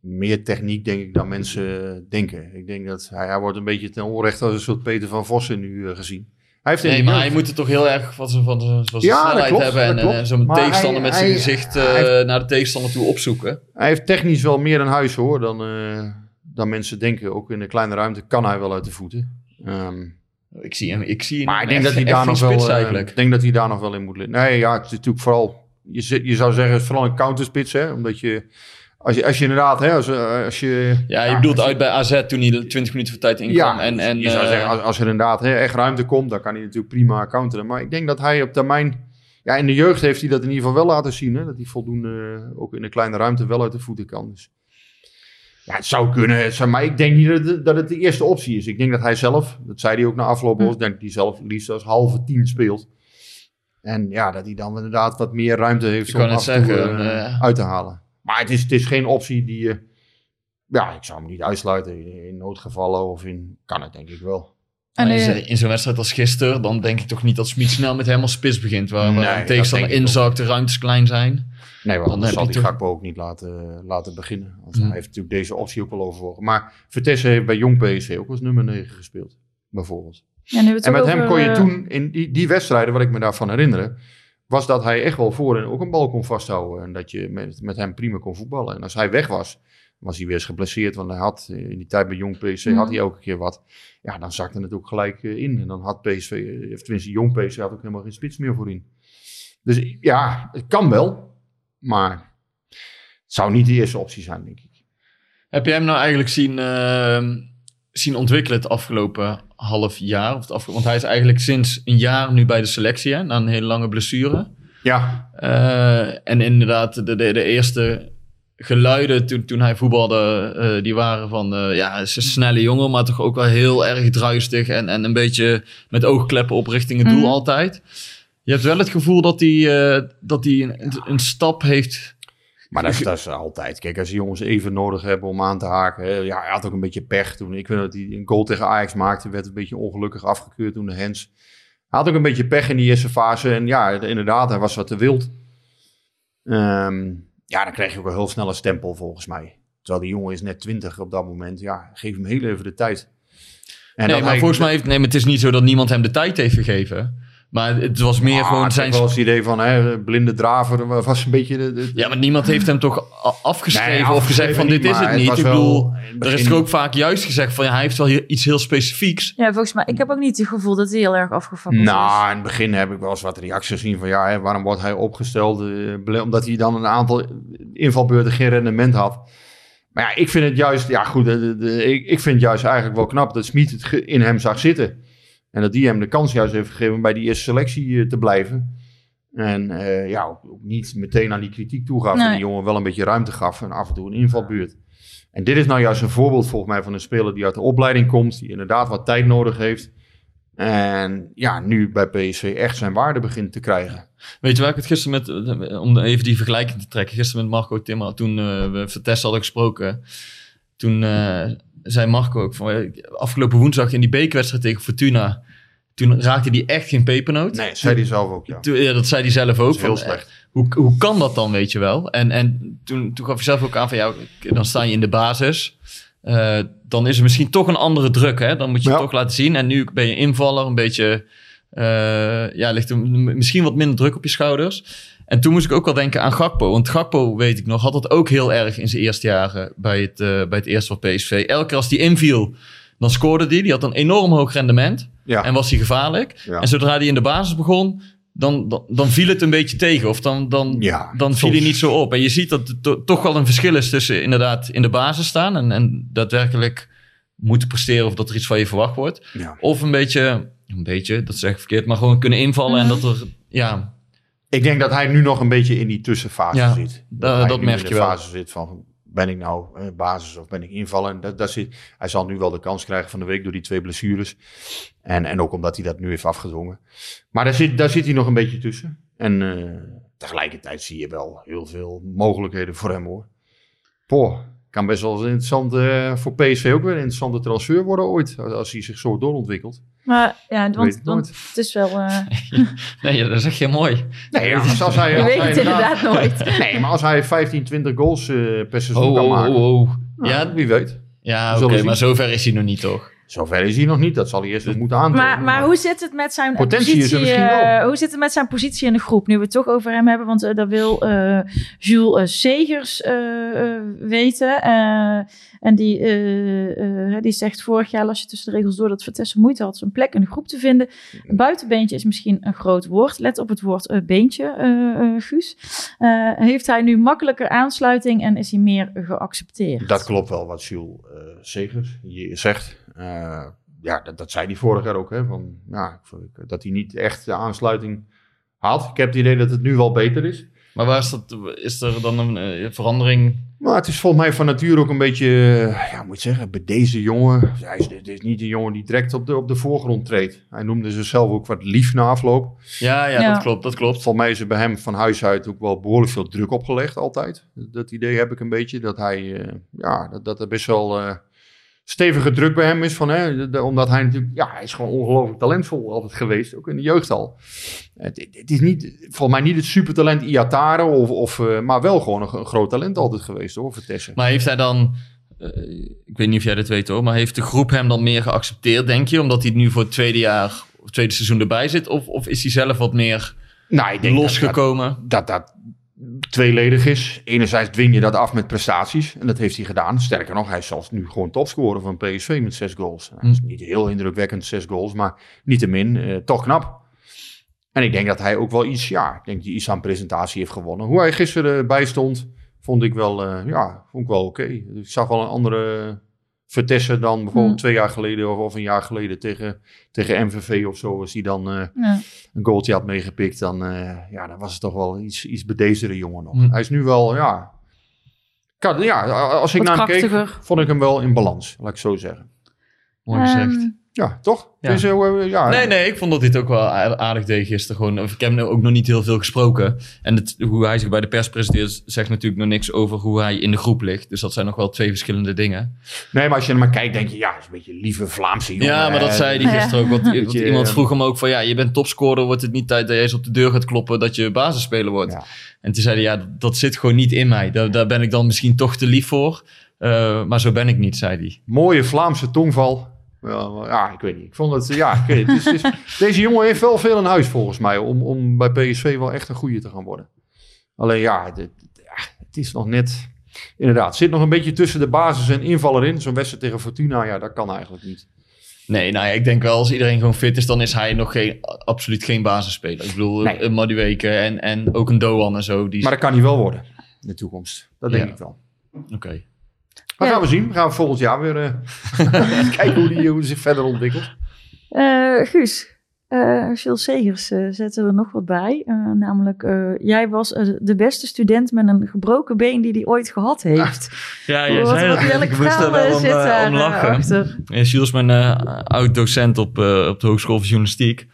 meer techniek, denk ik, dan mensen denken. Ik denk dat hij, hij wordt een beetje ten onrechte als een soort Peter van Vossen nu eh, gezien. Hij heeft Nee, maar hij moet het toch heel erg van zijn, van zijn, van zijn Ja, dat snelheid klopt, hebben. En, en zo'n tegenstander hij- met zijn hij- gezicht eh, heeft- naar de tegenstander toe opzoeken. Hij heeft technisch wel meer in huis hoor, dan, eh, dan mensen denken. Ook in de kleine ruimte kan hij wel uit de voeten. Ehm, Ik zie hem, ik zie hem maar ik denk echt- dat hij daar nog wel, eh, eigenlijk. denk dat hij daar nog wel in moet liggen. Nee, ja, het is natuurlijk vooral, je, je zou zeggen, het is vooral een counterspits, hè, omdat je, als je, als je inderdaad, hè, als, eh, als je... Ja, je bedoelt je- uit bij AZ toen hij er 20 minuten voor tijd in kwam. Ja, en, en, je zou eh, zeggen, als, als er inderdaad hè, echt ruimte komt, dan kan hij natuurlijk prima counteren. Maar ik denk dat hij op termijn... Ja, in de jeugd heeft hij dat in ieder geval wel laten zien. Hè, dat hij voldoende, eh, ook in de kleine ruimte, wel uit de voeten kan. Dus, ja, het zou kunnen. het zou- maar ik denk niet dat het, dat het de eerste optie is. Ik denk dat hij zelf, dat zei hij ook na afloop, Hm. denk dat hij zelf liefst als halve tien speelt. En ja, dat hij dan inderdaad wat meer ruimte heeft om af en toe, zeggen, uit te halen. Maar het is, het is geen optie die je... Ja, ik zou hem niet uitsluiten in, noodgevallen of in... Kan het denk ik wel. En, in eh, zo'n- wedstrijd als gisteren, dan denk ik toch niet dat Smit snel met hem als spits begint. Waar, Nee, een tegenstander inzakt, de ruimtes klein zijn. Nee, want Dan zal die toch- Gakpo ook niet laten, laten beginnen. Want hij heeft natuurlijk deze optie ook al overwogen. Maar Vitesse heeft bij Jong PSV ook als nummer 9 gespeeld. Bijvoorbeeld. ja, En met hem kon je eh, toen, in die, die wedstrijden, wat ik me daarvan herinner, was dat hij echt wel voor en ook een bal kon vasthouden. En dat je met, met hem prima kon voetballen. En als hij weg was, was hij weer eens geblesseerd. Want hij had eh, in die tijd bij Jong PSV Mhm. had hij elke keer wat. Ja, dan zakte het ook gelijk eh, in. En dan had PSV, eh, of tenminste Jong PSV had ook helemaal geen spits meer voorin. Dus ja, het kan wel. Maar het zou niet de eerste optie zijn, denk ik. Heb jij hem nou eigenlijk zien, eh, zien ontwikkelen het afgelopen half jaar? Of het afge- want hij is eigenlijk sinds een jaar nu bij de selectie, hè, na een hele lange blessure. Ja, Eh, en inderdaad, de, de, de eerste geluiden toen, toen hij voetbalde, eh, die waren van, eh, ja, is een snelle jongen, maar toch ook wel heel erg druistig en, en een beetje met oogkleppen op richting het doel Mhm. altijd. Je hebt wel het gevoel dat hij, eh, dat hij een, een stap heeft. Maar dat is, (laughs) dat is altijd. Kijk, als die jongens even nodig hebben om aan te haken. Hè, ja, hij had ook een beetje pech toen. Ik weet dat hij een goal tegen Ajax maakte. Werd een beetje ongelukkig afgekeurd toen de Hens. Hij had ook een beetje pech in die eerste fase. En ja, inderdaad, hij was wat te wild. Ehm, ja, dan krijg je ook een heel snel een stempel volgens mij. Terwijl die jongen is net 20 op dat moment. Ja, geef hem heel even de tijd. En nee, maar volgens mij heeft, nee, maar het is niet zo dat niemand hem de tijd heeft gegeven. Maar het was meer Ah, gewoon ik zijn... wel eens het idee van hè, blinde draver was een beetje... De, de- Ja, maar niemand heeft hem toch afgeschreven Nee, of gezegd van dit is het niet. het Ik was bedoel, er is toch ook vaak juist gezegd van ja, hij heeft wel iets heel specifieks. Ja, volgens mij. Ik heb ook niet het gevoel dat hij heel erg afgefakkeld is. Nou, in het begin heb ik wel eens wat reacties gezien van ja, hè, waarom wordt hij opgesteld? Eh, omdat hij dan een aantal invalbeurten geen rendement had. Maar ja, ik vind het juist, ja goed, de, de- de- ik, ik vind het juist eigenlijk wel knap dat Smit het in hem zag zitten. En dat die hem de kans juist heeft gegeven om bij die eerste selectie eh, te blijven. En eh, ja, ook, ook niet meteen aan die kritiek toegaf. En Nee. die jongen wel een beetje ruimte gaf en af en toe een invalbeurt. En dit is nou juist een voorbeeld volgens mij van een speler die uit de opleiding komt. Die inderdaad wat tijd nodig heeft. En ja, nu bij PSV echt zijn waarde begint te krijgen. Weet je waar ik het gisteren met, eh, om even die vergelijking te trekken, gisteren met Marco Timmer, toen eh, we Vitesse hadden gesproken, toen eh, zei Marco ook van, afgelopen woensdag in die bekerwedstrijd tegen Fortuna, toen raakte hij echt geen pepernoot. Nee, zei hij zelf ook, ja. Toen- ja, dat zei hij zelf ook. Dat is heel van, eh, slecht. hoe, hoe kan dat dan, weet je wel? En, en toen, toen gaf hij zelf ook aan van, ja, dan sta je in de basis. Eh, dan is er misschien toch een andere druk, hè? Dan moet je Ja. het toch laten zien. En nu ben je invaller, een beetje... eh, ja, ligt er misschien wat minder druk op je schouders. En toen moest ik ook wel denken aan Gakpo. Want Gakpo, weet ik nog, had dat ook heel erg in zijn eerste jaren bij het, bij het eerste van PSV. Elke keer als die inviel, dan scoorde hij. Die. die had een enorm hoog rendement. Ja. En was hij gevaarlijk. Ja. En zodra hij in de basis begon, dan, dan, dan viel het een beetje tegen. Of dan, dan, Ja, dan viel soms- hij niet zo op. En je ziet dat er to- toch wel een verschil is tussen inderdaad in de basis staan. En, en daadwerkelijk moeten presteren of dat er iets van je verwacht wordt. Ja. Of een beetje, een beetje, dat zeg ik verkeerd, maar gewoon kunnen invallen. En dat er, ja, Ik denk dat hij nu nog een beetje in die tussenfase Ja, zit. dat nu merk in de je wel. fase zit van, ben ik nou eh, basis of ben ik invallen? En dat, dat zit, hij zal nu wel de kans krijgen van de week door die twee blessures. En, en ook omdat hij dat nu heeft afgedwongen. Maar daar zit, daar zit hij nog een beetje tussen. En eh, tegelijkertijd zie je wel heel veel mogelijkheden voor hem hoor. Poh, kan best wel eens interessant eh, voor PSV ook weer een interessante transfer worden ooit. Als, als hij zich zo doorontwikkelt. Maar ja, weet want, het want nooit. het is wel... eh, (laughs) Nee, dat zeg je mooi. Nee, ja, als, als hij, je als weet hij het inderdaad nooit. (laughs) Nee, maar als hij 15, 20 goals eh, per seizoen Oh, kan oh, maken. oh, oh. nou, Ja, wie weet. ja oké, maar zover is hij nog niet, toch? Zover is hij nog niet. Dat zal hij eerst nog moeten aantonen. Maar, maar hoe zit het met zijn is er positie? eh, hoe zit het met zijn positie in de groep? Nu we het toch over hem hebben, want eh, dat wil eh, Jules eh, Segers eh, eh, weten. Eh, en die, die zegt vorig jaar las je tussen de regels door dat Vitesse moeite had zijn plek in de groep te vinden. Een buitenbeentje is misschien een groot woord. Let op het woord beentje, Guus. Eh, heeft hij nu makkelijker aansluiting en is hij meer geaccepteerd? Dat klopt wel wat Jules Segers hier zegt. Eh, ja, dat, dat zei hij vorig jaar ook. Hè, van, ja, ik vond- dat hij niet echt de aansluiting had. Ik heb het idee dat het nu wel beter is. Maar waar is, dat, is er dan een eh, verandering? Maar het is volgens mij van nature ook een beetje, eh, ja, moet je zeggen, bij deze jongen. Hij is, dit is niet een jongen die direct op de, op de voorgrond treedt. Hij noemde zichzelf ook wat lief na afloop. Ja, ja, Ja. dat klopt, dat klopt. Volgens mij is er bij hem van huis uit ook wel behoorlijk veel druk opgelegd altijd. Dat idee heb ik een beetje. Dat hij, eh, ja, dat, dat er best wel eh, stevige druk bij hem is. Van, hè, de- omdat hij natuurlijk, ja, hij is gewoon ongelooflijk talentvol altijd geweest. Ook in de jeugd al. Het, het is niet, volgens mij niet het supertalent Iatare, of, of, eh, maar wel gewoon een, een groot talent altijd geweest hoor, Vitesse. Maar heeft hij dan, eh, ik weet niet of jij dit weet hoor, maar heeft de groep hem dan meer geaccepteerd, denk je? Omdat hij nu voor het tweede jaar, of tweede seizoen erbij zit? Of, of is hij zelf wat meer nou, ik denk dat- losgekomen? dat dat tweeledig is. Enerzijds dwing je dat af met prestaties. En dat heeft hij gedaan. Sterker nog, hij is zelfs nu gewoon topscorer van PSV met zes goals. Dat is Hm. niet heel indrukwekkend, zes goals. Maar niettemin, eh toch knap. En ik denk dat hij ook wel iets, ja, ik denk dat hij iets aan presentatie heeft gewonnen. Hoe hij gisteren bij stond, vond ik wel, eh, ja, vond ik wel oké. Ik zag wel een andere Vitesse dan bijvoorbeeld Hm. twee jaar geleden of, of een jaar geleden tegen, tegen MVV of zo. Als hij dan eh, Ja. een goaltje had meegepikt, dan, eh, ja, dan was het toch wel iets, iets bedezere jongen nog. Hm. Hij is nu wel, ja, kan, ja als ik Wat naar hem keek, vond ik hem wel in balans, laat ik zo zeggen. Mooi gezegd. Ehm, Ja, toch? Ja. Dus, eh, ja, Nee, nee, ik vond dat hij het ook wel aardig deed gisteren. Gewoon, ik heb hem ook nog niet heel veel gesproken. En het, hoe hij zich bij de pers presenteert, zegt natuurlijk nog niks over hoe hij in de groep ligt. Dus dat zijn nog wel twee verschillende dingen. nee, maar als je naar hem kijkt, denk je, ja, dat is een beetje lieve Vlaamse jongen. ja, maar dat zei hij Ja. gisteren ook. Want, iemand eh, vroeg hem ook van, ja, je bent topscorer. Wordt het niet tijd dat je eens op de deur gaat kloppen dat je basisspeler wordt? Ja. En toen zei hij, ja, dat, zit gewoon niet in mij. Daar, daar ben ik dan misschien toch te lief voor. Eh, maar zo ben ik niet, zei hij. Mooie Vlaamse tongval. Ja, ik weet niet. Ik vond het, ja, ik weet niet. Het (laughs) deze jongen heeft wel veel in huis volgens mij om, om bij PSV wel echt een goede te gaan worden. Alleen ja, het, het- ja, het is nog net, inderdaad, het zit nog een beetje tussen de basis en invaller in. Zo'n wedstrijd tegen Fortuna, ja, dat kan eigenlijk niet. Nee, nou ja, ik denk wel als iedereen gewoon fit is, dan is hij nog geen, absoluut geen basisspeler. Ik bedoel, Nee. een Madueke en, en ook een Doan en zo. Die... Maar dat kan hij wel worden in de toekomst. Dat denk Ja. ik wel. Oké. Maar Ja. gaan we zien. We gaan volgend jaar weer eh, (laughs) kijken hoe die, hoe die zich verder ontwikkelt. Eh, Guus, eh Jules Segers eh, zetten er nog wat bij. Eh, namelijk, eh, jij was de beste student met een gebroken been die hij ooit gehad heeft. (laughs) Ja, Wat- wat welk verhaal eh, zit daar eh, achter? Ja, Jules is mijn eh, oud-docent op, eh, op de Hogeschool van Journalistiek.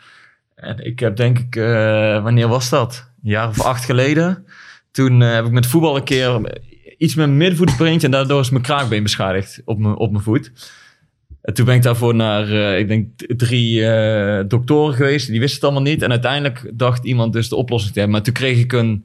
En ik heb denk ik, eh, wanneer was dat? Een jaar of acht geleden. Toen eh, heb ik met voetbal een keer iets met mijn middenvoet gespreend en daardoor is mijn kraakbeen beschadigd op mijn, op mijn voet. En toen ben ik daarvoor naar, eh, ik denk, drie eh, doktoren geweest. Die wisten het allemaal niet. En uiteindelijk dacht iemand dus de oplossing te hebben. Maar toen kreeg ik een,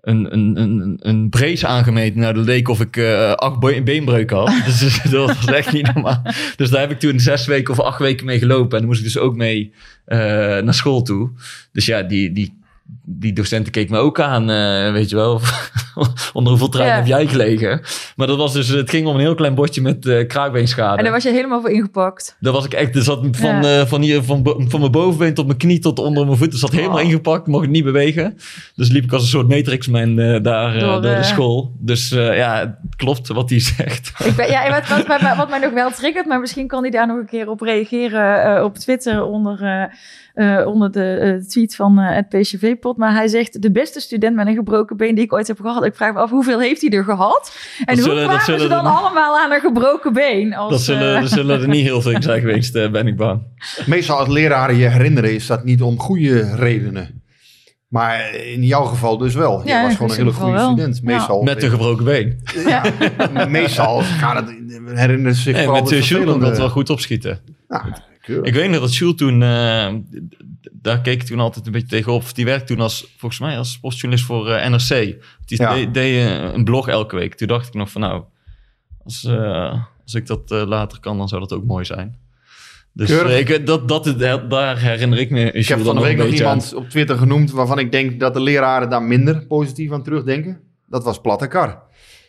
een, een, een, een brace aangemeten. Nou, dat leek of ik eh, acht be- beenbreuken had. (laughs) dus dat was echt niet normaal. Dus daar heb ik toen zes weken of acht weken mee gelopen. En dan moest ik dus ook mee naar school toe. Dus ja, die, die, die docenten keek me ook aan, eh, weet je wel. (laughs) Onder hoeveel trein Ja. heb jij gelegen? Maar dat was dus, het ging om een heel klein bordje met eh kraakbeenschade. En daar was je helemaal voor ingepakt. Daar was ik echt, er zat van, Ja. eh, van, hier, van, van mijn bovenbeen tot mijn knie tot onder mijn voet. Er zat helemaal Oh. ingepakt, mocht niet bewegen. Dus liep ik als een soort Matrix-man daar Door, door, de school. Dus ja, het klopt wat hij (laughs) zegt. Ik ben, ja, wat, wat, wat, wat mij nog wel triggert, maar misschien kan hij daar nog een keer op reageren op Twitter onder, eh, onder de eh, tweet van eh, het PCV-pot. Maar hij zegt, de beste student met een gebroken been die ik ooit heb gehad. Ik vraag me af, hoeveel heeft hij er gehad? En Dat hoe zullen- kwamen ze zullen dan allemaal aan een gebroken been? Als, Dat zullen, zullen er niet heel veel zijn (laughs) geweest, ben ik bang. Meestal als leraren je herinneren is dat niet om goede redenen. Maar in jouw geval dus wel. Je Ja, was gewoon een hele goede student. Ja. Meestal, Met een gebroken been. (laughs) meestal gaat het, herinneren zich En vooral met de dat wel goed opschieten. Ja, keurig. Ik weet nog dat Jules toen, eh, daar keek ik toen altijd een beetje tegenop. Die werkte toen als, volgens mij als sportjournalist voor eh, NRC. Die Ja. deed, eh, een blog elke week. Toen dacht ik nog van nou, als, als ik dat later kan, dan zou dat ook mooi zijn. Dus ik, dat, dat, daar herinner ik me. Ik heb van de week nog iemand op Twitter genoemd waarvan ik denk dat de leraren daar minder positief aan terugdenken. Dat was Platte Kar.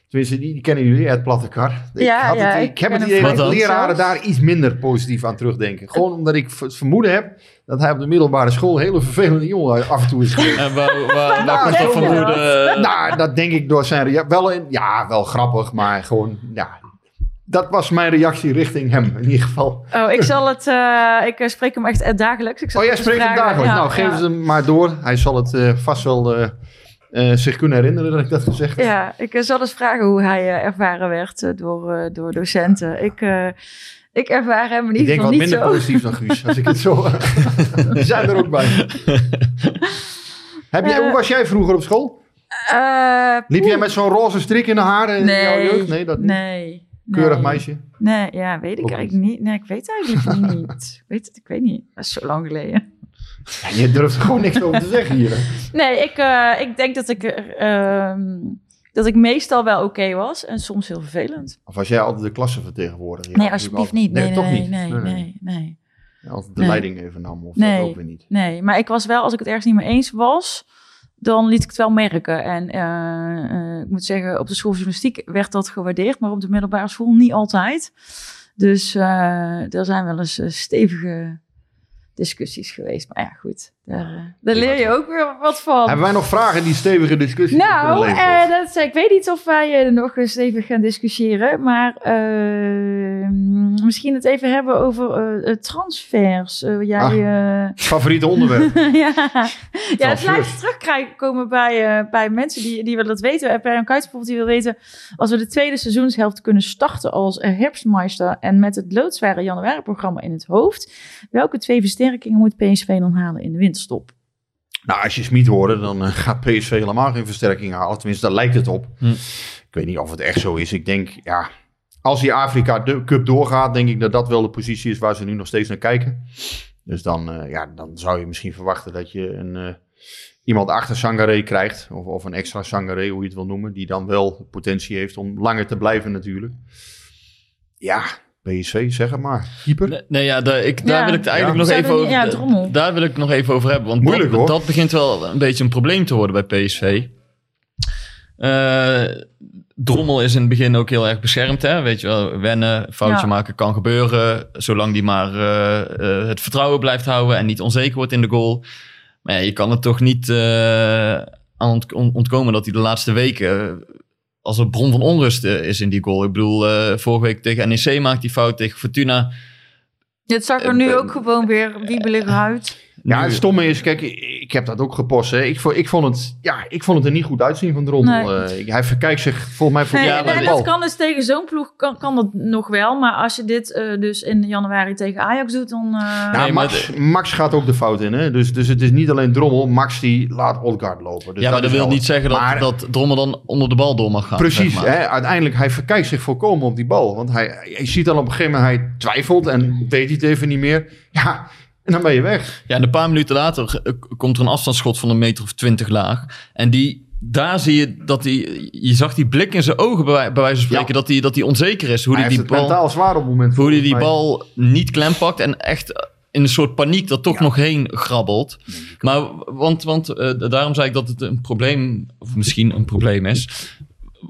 Tenminste, die, die kennen jullie, het Platte Kar. Ik, Ja, had ja, het, ik ik heb het idee dat leraren daar iets minder positief aan terugdenken. Gewoon omdat ik het vermoeden heb dat hij op de middelbare school hele vervelende jongen af en toe is geweest. En waar, waar, waar Nou, komt dat vermoeden? nou, dat denk ik door zijn reactie. Wel, in- ja, wel grappig, maar gewoon, ja. Dat was mijn reactie richting hem, in ieder geval. Oh, ik zal het... eh, ik eh, spreek hem echt eh, dagelijks. Ik zal Oh, jij spreekt hem dagelijks. Ja, nou, geef ja. ze hem maar door. Hij zal het eh, vast wel eh, eh, zich kunnen herinneren dat ik dat gezegd heb. Ja, ik eh, zal eens vragen hoe hij eh, ervaren werd door, door docenten. Ik, ik ervaar hem in Ik ieder denk geval wat niet minder zo. positief dan Guus, als ik het zo... (laughs) Die zijn er ook bij. (laughs) Heb hoe was jij vroeger op school? Liep jij met zo'n roze strik in de haren in jouw jeugd? Nee, dat niet. nee. Keurig nee. meisje. Nee, ja, weet ik Ook eigenlijk niet. Nee, ik weet eigenlijk niet. Ik weet ik weet niet. Dat is zo lang geleden. Ja, je durft er gewoon niks over te zeggen hier. Nee, ik, eh, ik denk dat ik, er, ehm, dat ik meestal wel oké was en soms heel vervelend. Of was jij altijd de klassenvertegenwoordiger? nee, Ja, alsjeblieft niet. Nee, toch nee, niet? nee, nee, nee, nee, Altijd de Nee. leiding even nam, of Nee. dat ook weer niet. Nee, maar ik was wel, als ik het ergens niet mee eens was, dan liet ik het wel merken. En eh, eh, ik moet zeggen, op de school journalistiek werd dat gewaardeerd, maar op de middelbare school niet altijd. Dus eh, er zijn wel eens eh, stevige discussies geweest. Maar ja, goed, daar, eh, daar leer je ook weer wat van. Hebben wij nog vragen die stevige discussie Nou, eh, dat, ik weet niet of wij eh, er nog eens even gaan discussiëren. Maar eh, misschien het even hebben over eh, eh, transfers. Eh, jij, Ah. eh, Favoriete onderwerp? (laughs) ja, (laughs) ja het Transfers. blijft terugkomen bij, eh, bij mensen die, die willen dat weten. Per een bijvoorbeeld die wil weten... als we de tweede seizoenshelft kunnen starten als eh, herfstmeister... en met het loodzware januari-programma in het hoofd... welke twee versterkingen moet PSV dan halen in de winterstop? Nou, als je Smit hoorde, dan eh, gaat PSV helemaal geen versterking halen. Tenminste, daar lijkt het op. Hm. Ik weet niet of het echt zo is. Ik denk, ja, als die Afrika de- Cup doorgaat, denk ik dat dat wel de positie is waar ze nu nog steeds naar kijken. Dus dan, eh, ja, dan zou je misschien verwachten dat je een, eh, iemand achter Sangaré krijgt. Of, of een extra Sangaré, hoe je het wil noemen. Die dan wel potentie heeft om langer te blijven natuurlijk. Ja, PSV, zeg het maar. Keeper. Nee, nee, ja, daar, ik, daar Ja. wil ik het eigenlijk Ja. nog even over. niet- ja, drommel. daar wil ik het nog even over hebben. Want Moeilijk, dat, hoor. dat begint wel een beetje een probleem te worden bij PSV. Eh, Drommel is in het begin ook heel erg beschermd. Hè? Weet je wel, wennen, foutje Ja. maken kan gebeuren. Zolang die maar eh, eh, het vertrouwen blijft houden en niet onzeker wordt in de goal. Maar ja, je kan er toch niet eh, aan ontkomen dat hij de laatste weken als een bron van onrust eh, is in die goal. Ik bedoel, eh, vorige week tegen NEC maakt hij fout, tegen Fortuna. Het zag er nu ook gewoon weer wiebelig uit. Ja, het stomme is, kijk, ik heb dat ook gepost. Hè. Ik, vond, ik, vond het, ja, ik vond het er niet goed uitzien van Drommel. Nee. Eh, hij verkijkt zich volgens mij voor Nee, Ja, dat kan dus tegen zo'n ploeg, kan, kan dat nog wel. Maar als je dit eh, dus in januari tegen Ajax doet, dan... eh, Ja, maar Max, Max gaat ook de fout in. Hè? Dus, dus het is niet alleen Drommel. Max die laat Odgaard lopen. Dus ja, maar dat wil niet zeggen dat, Maar- dat Drommel dan onder de bal door mag gaan. Precies, zeg maar. hè? uiteindelijk hij verkijkt zich volkomen op die bal. Want hij, je ziet dan op een gegeven moment, hij twijfelt en weet hij het even niet meer. Ja, en dan ben je weg. Ja, en een paar minuten later eh, komt er een afstandsschot van een meter of twintig laag. En die, daar zie je dat hij... Je zag die blik in zijn ogen bij, wijze van spreken Ja. dat, hij, dat hij onzeker is. Hoe hij die het bal, mentaal zwaar op het moment. hoe hij die bal niet klem pakt en echt in een soort paniek er toch nog heen grabbelt. Maar, want, want eh, daarom zei ik dat het een probleem, of misschien een probleem is.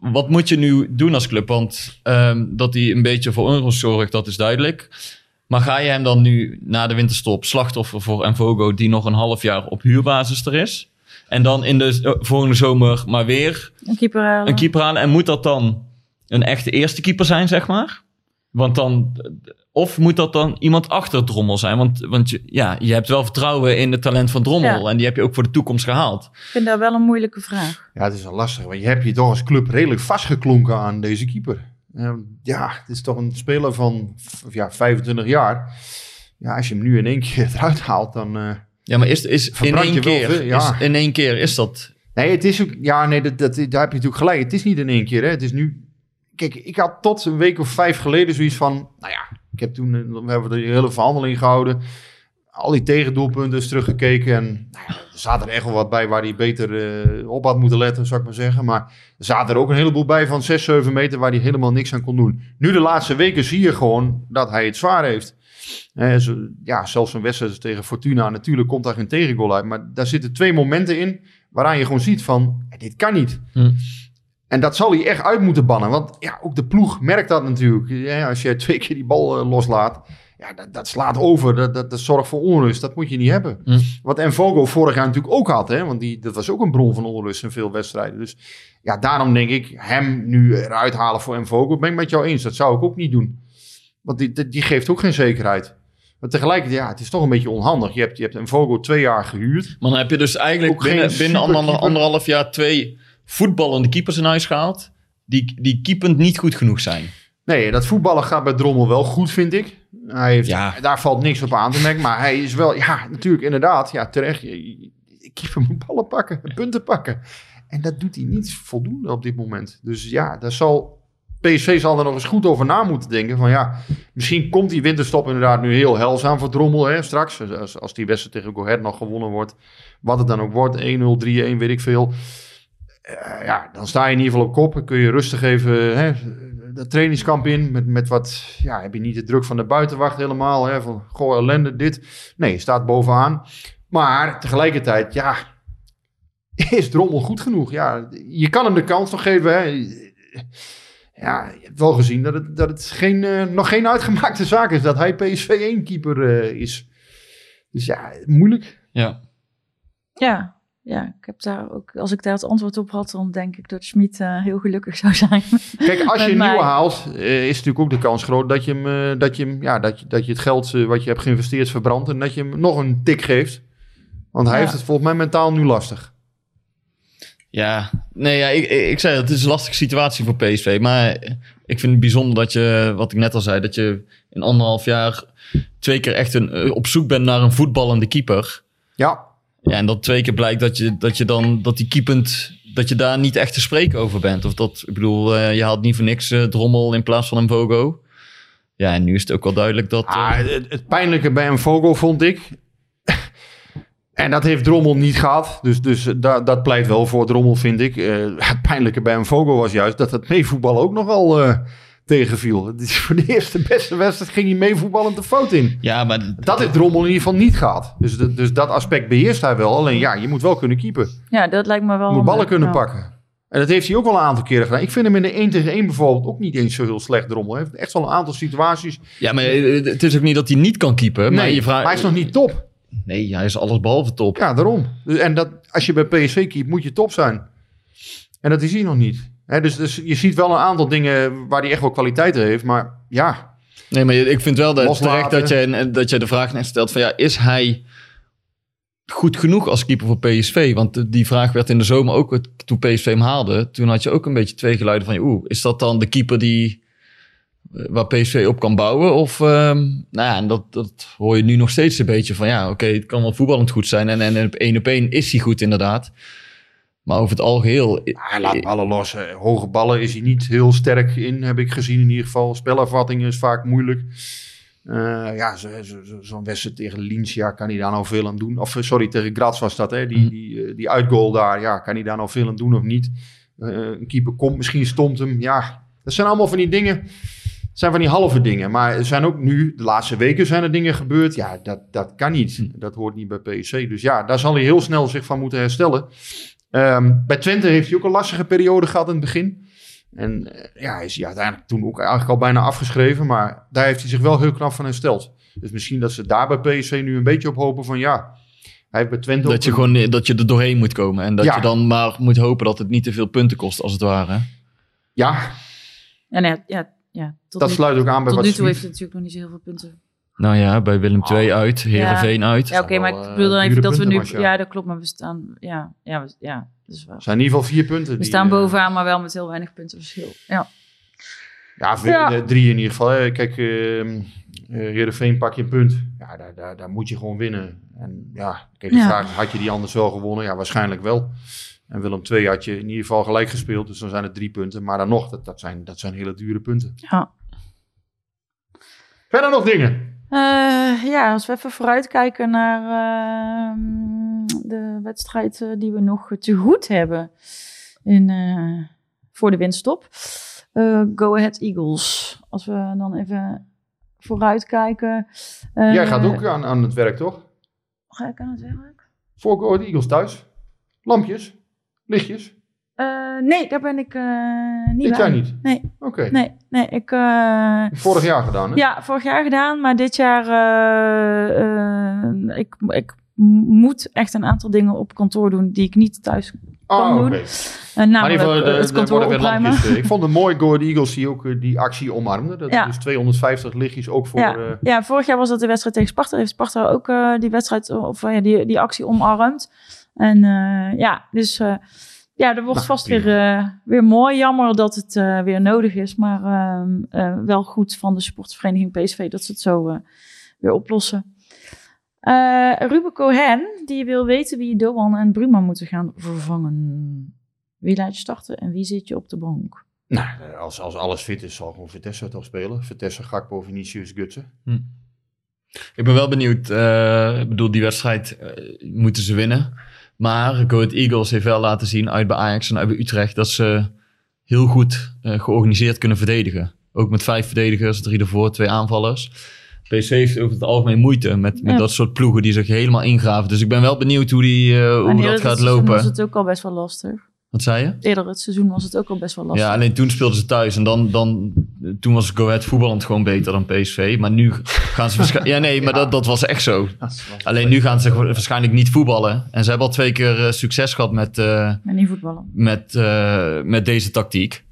Wat moet je nu doen als club? Want ehm, dat hij een beetje voor onrust zorgt, dat is duidelijk. Maar ga je hem dan nu na de winterstop slachtoffer voor Envogo, die nog een half jaar op huurbasis er is? En dan in de eh, volgende zomer maar weer een keeper halen. een keeper halen. En moet dat dan een echte eerste keeper zijn, zeg maar? Want dan, of moet dat dan iemand achter Drommel zijn? Want, want je, ja, je hebt wel vertrouwen in het talent van Drommel. Ja. En die heb je ook voor de toekomst gehaald. Ik vind dat wel een moeilijke vraag. Ja, het is wel lastig. Want je hebt je toch als club redelijk vastgeklonken aan deze keeper. Eh, ja, het is toch een speler van ja, 25 jaar. Ja, als je hem nu in één (laughs) keer eruit haalt, dan... eh, Ja, maar is, is in één keer, veel, ja. is, in één keer is dat... Nee, het is ook. Ja, nee, dat, dat, daar heb je natuurlijk gelijk. Het is niet in één keer. Hè. Het is nu. Kijk, ik had tot een week of vijf geleden zoiets van. Nou ja, ik heb toen. eh, We hebben de hele verhandeling gehouden. Al die tegendoelpunten is teruggekeken. En nou ja, er zaten er echt wel wat bij waar hij beter eh, op had moeten letten, zou ik maar zeggen. Maar er zaten er ook een heleboel bij van 6, 7 meter waar hij helemaal niks aan kon doen. Nu de laatste weken zie je gewoon dat hij het zwaar heeft. Eh, zo, ja, zelfs een wedstrijd tegen Fortuna. Natuurlijk komt daar geen tegengoal uit. Maar daar zitten twee momenten in waaraan je gewoon ziet van, eh, dit kan niet. Hm. En dat zal hij echt uit moeten bannen. Want ja, ook de ploeg merkt dat natuurlijk. Ja, als je twee keer die bal loslaat, ja, dat, dat slaat over. Dat, dat, dat zorgt voor onrust. Dat moet je niet hebben. Hm. Wat Envogo vorig jaar natuurlijk ook had. Hè? Want die, dat was ook een bron van onrust in veel wedstrijden. Dus ja, daarom denk ik, hem nu eruit halen voor Envogo, ben ik met jou eens. Dat zou ik ook niet doen. Want die, die, die geeft ook geen zekerheid. Maar tegelijkertijd, ja, het is toch een beetje onhandig. Je hebt, je hebt Envogo twee jaar gehuurd. Maar dan heb je dus eigenlijk binnen, binnen ander, anderhalf jaar twee voetballende keepers in huis gehaald. Die, die keepend niet goed genoeg zijn. Nee, dat voetballen gaat bij Drommel wel goed, vind ik. Hij heeft, Ja. Daar valt niks op aan te merken. Maar hij is wel, ja, natuurlijk, inderdaad. Ja, terecht. keeper (laughs) moet ballen pakken, punten pakken. En dat doet hij niet voldoende op dit moment. Dus ja, daar zal... PSV zal er nog eens goed over na moeten denken. Van ja, misschien komt die winterstop inderdaad nu heel heilzaam voor Drommel. Hè, straks, als, als die wedstrijd tegen Go Ahead nog gewonnen wordt. Wat het dan ook wordt, 1-0, 3-1, weet ik veel. Eh, ja, dan sta je in ieder geval op kop. Dan kun je rustig even hè, dat trainingskamp in. Met, met wat, ja, heb je niet de druk van de buitenwacht helemaal. Hè, van, goh, ellende, dit. Nee, je staat bovenaan. Maar tegelijkertijd, ja, (laughs) is Drommel goed genoeg? Ja, je kan hem de kans nog geven. Hè. Ja, je hebt wel gezien dat het, dat het geen, eh, nog geen uitgemaakte zaak is dat hij PSV 1 keeper eh, is. Dus ja, moeilijk. Ja. Ja, ja, ik heb daar ook, als ik daar het antwoord op had, dan denk ik dat Schmid eh, heel gelukkig zou zijn. Kijk, als je een nieuwe haalt, eh, is natuurlijk ook de kans groot dat je, hem, eh, dat je, hem, ja, dat je, dat je het geld wat je hebt geïnvesteerd verbrandt en dat je hem nog een tik geeft. Want hij Ja. heeft het volgens mij mentaal nu lastig. Ja, nee, ja, ik, ik zei het is een lastige situatie voor PSV. Maar ik vind het bijzonder dat je, wat ik net al zei, dat je in anderhalf jaar twee keer echt een, op zoek bent naar een voetballende keeper. Ja, Ja, en dat twee keer blijkt dat je, dat je dan, dat die keepend, dat je daar niet echt te spreken over bent. Of dat, ik bedoel, eh, je haalt niet voor niks eh, Drommel in plaats van een Vogo. Ja, en nu is het ook wel duidelijk dat... eh, ah, het, het pijnlijke bij een Vogel vond ik. (laughs) en dat heeft Drommel niet gehad. Dus, dus da, dat pleit wel voor Drommel, vind ik. Eh, het pijnlijke bij een Vogel was juist dat het meevoetbal ook nogal eh tegenviel. Het is voor de eerste beste wedstrijd ging hij meevoetballend de fout in. ja, maar Dat heeft Drommel in ieder geval niet gehad. Dus, de- dus dat aspect beheerst hij wel. Alleen ja, je moet wel kunnen keepen. ja, dat lijkt me wel. Je moet ballen kunnen ja. pakken. En dat heeft hij ook wel een aantal keren gedaan. Ik vind hem in de 1 tegen 1 bijvoorbeeld ook niet eens zo heel slecht, Drommel. Hij heeft echt wel een aantal situaties. Ja, maar het is ook niet dat hij niet kan keepen. maar Nee, je vraagt... maar hij is nog niet top. Nee, hij is alles behalve top. Ja, daarom. En dat, als je bij PSV keept, moet je top zijn. En dat is hij nog niet. Dus, dus je ziet wel een aantal dingen waar hij echt wel kwaliteiten heeft. Maar ja, Nee, maar ik vind wel dat Loslaten. terecht dat je, dat je de vraag net stelt van ja, is hij goed genoeg als keeper voor PSV? Want die vraag werd in de zomer ook toen PSV hem haalde. Toen had je ook een beetje twee geluiden van oeh, is dat dan de keeper die eh, waar PSV op kan bouwen? Of ehm, nou ja, en dat, dat hoor je nu nog steeds een beetje van ja, oké, het kan wel voetballend goed zijn en, en op één op één is hij goed inderdaad. Maar over het algeheel hij laat ballen los. Eh, Hoge ballen is hij niet heel sterk in, heb ik gezien in ieder geval. Spelervatting is vaak moeilijk. Eh, ja, zo- zo- zo- zo'n wedstrijd tegen Linz, ja, kan hij daar nou veel aan doen? Of eh, sorry, tegen Graz was dat, hè? Die, Mhm. die, die uitgoal daar, ja, kan hij daar nou veel aan doen of niet? Een keeper komt, misschien stomt hem. Ja, dat zijn allemaal van die dingen. Het zijn van die halve dingen. Maar er zijn ook nu, de laatste weken zijn er dingen gebeurd. Ja, dat, dat kan niet. Dat hoort niet bij PSC. Dus ja, daar zal hij heel snel zich van moeten herstellen. Ehm, bij Twente heeft hij ook een lastige periode gehad in het begin. En eh, ja, is hij uiteindelijk toen ook eigenlijk al bijna afgeschreven. Maar daar heeft hij zich wel heel knap van hersteld. Dus misschien dat ze daar bij PSV nu een beetje op hopen van ja. Hij heeft bij Twente dat je een- gewoon dat je er doorheen moet komen en dat Ja. je dan maar moet hopen dat het niet te veel punten kost als het ware. Ja, En ja, ja, ja, tot dat nu, sluit ook aan bij tot wat nu toe Smit- heeft hij natuurlijk nog niet zo heel veel punten. Nou ja, bij Willem II uit, Herenveen uit. Ja, oké, maar ik eh, bedoel dan even dure dat we nu... ja. Ja, dat klopt, maar we staan... Ja, ja, we- ja dat is waar. zijn in ieder geval vier punten. We die, staan eh, bovenaan, maar wel met heel weinig punten verschil. Ja. Ja, eh, drie in ieder geval. hè. Kijk, eh eh, Heerenveen pak je een punt. Ja, daar, daar, daar moet je gewoon winnen. En ja, kijk, de Ja. vraag had je die anders wel gewonnen? Ja, waarschijnlijk wel. En Willem II had je in ieder geval gelijk gespeeld. Dus dan zijn het drie punten. Maar dan nog, dat, dat, zijn, dat zijn hele dure punten. Ja. Verder nog dingen? Eh, ja, als we even vooruitkijken naar ehm, de wedstrijd eh, die we nog te goed hebben in, eh, voor de winststop. Go Ahead Eagles. Als we dan even vooruitkijken. Jij gaat ook aan, aan het werk, toch? Ga ik aan het werk? Voor Go Ahead Eagles thuis. Lampjes. Lichtjes. Eh, nee, daar ben ik eh, niet Dit jaar niet? Nee, Oké. nee, nee. Ik, eh, Vorig jaar gedaan, hè? Ja, vorig jaar gedaan, maar dit jaar ik, ik moet echt een aantal dingen op kantoor doen die ik niet thuis Ah, kan oké. doen. Uh, Maar namelijk het kantoor opruimen. Ik vond het mooi, (laughs) Go Eagles, die ook die actie omarmde. Dat Ja. is 250 lichtjes ook voor... Ja. Ja, vorig jaar was dat de wedstrijd tegen Sparta. Heeft Sparta ook die wedstrijd of ja, die, die actie omarmd. En ja, dus ja, dat wordt Nou, vast weer, eh, weer mooi. Jammer dat het eh, weer nodig is, maar ehm, eh, wel goed van de sportvereniging PSV dat ze het zo eh, weer oplossen. Eh, Ruben Cohen, die wil weten wie Doan en Bruma moeten gaan vervangen. Wie laat je starten en wie zit je op de bank? Nou, als, als alles fit is, zal gewoon Vitesse toch spelen. Vitesse, Gakpo, Vinicius, Gutsen. Ik ben wel benieuwd. eh, ik bedoel, die wedstrijd moeten ze winnen. Maar Go Ahead Eagles heeft wel laten zien uit bij Ajax en uit bij Utrecht dat ze heel goed eh, georganiseerd kunnen verdedigen. Ook met vijf verdedigers, drie ervoor, twee aanvallers. PC heeft over het algemeen moeite met, met Ja. dat soort ploegen die zich helemaal ingraven. Dus ik ben wel benieuwd hoe, die, eh, hoe dat gaat lopen. was het ook al best wel lastig. Wat zei je? Eerder het seizoen was het ook al best wel lastig. Ja, alleen toen speelden ze thuis en dan, dan toen was Go Ahead voetballend gewoon beter dan PSV. Maar nu gaan ze waarschijnlijk... (laughs) Ja, nee, maar Dat, dat was echt zo. Alleen nu gaan ze waarschijnlijk niet voetballen. En ze hebben al twee keer eh, succes gehad met, eh, Maar niet voetballen. met, eh, met deze tactiek.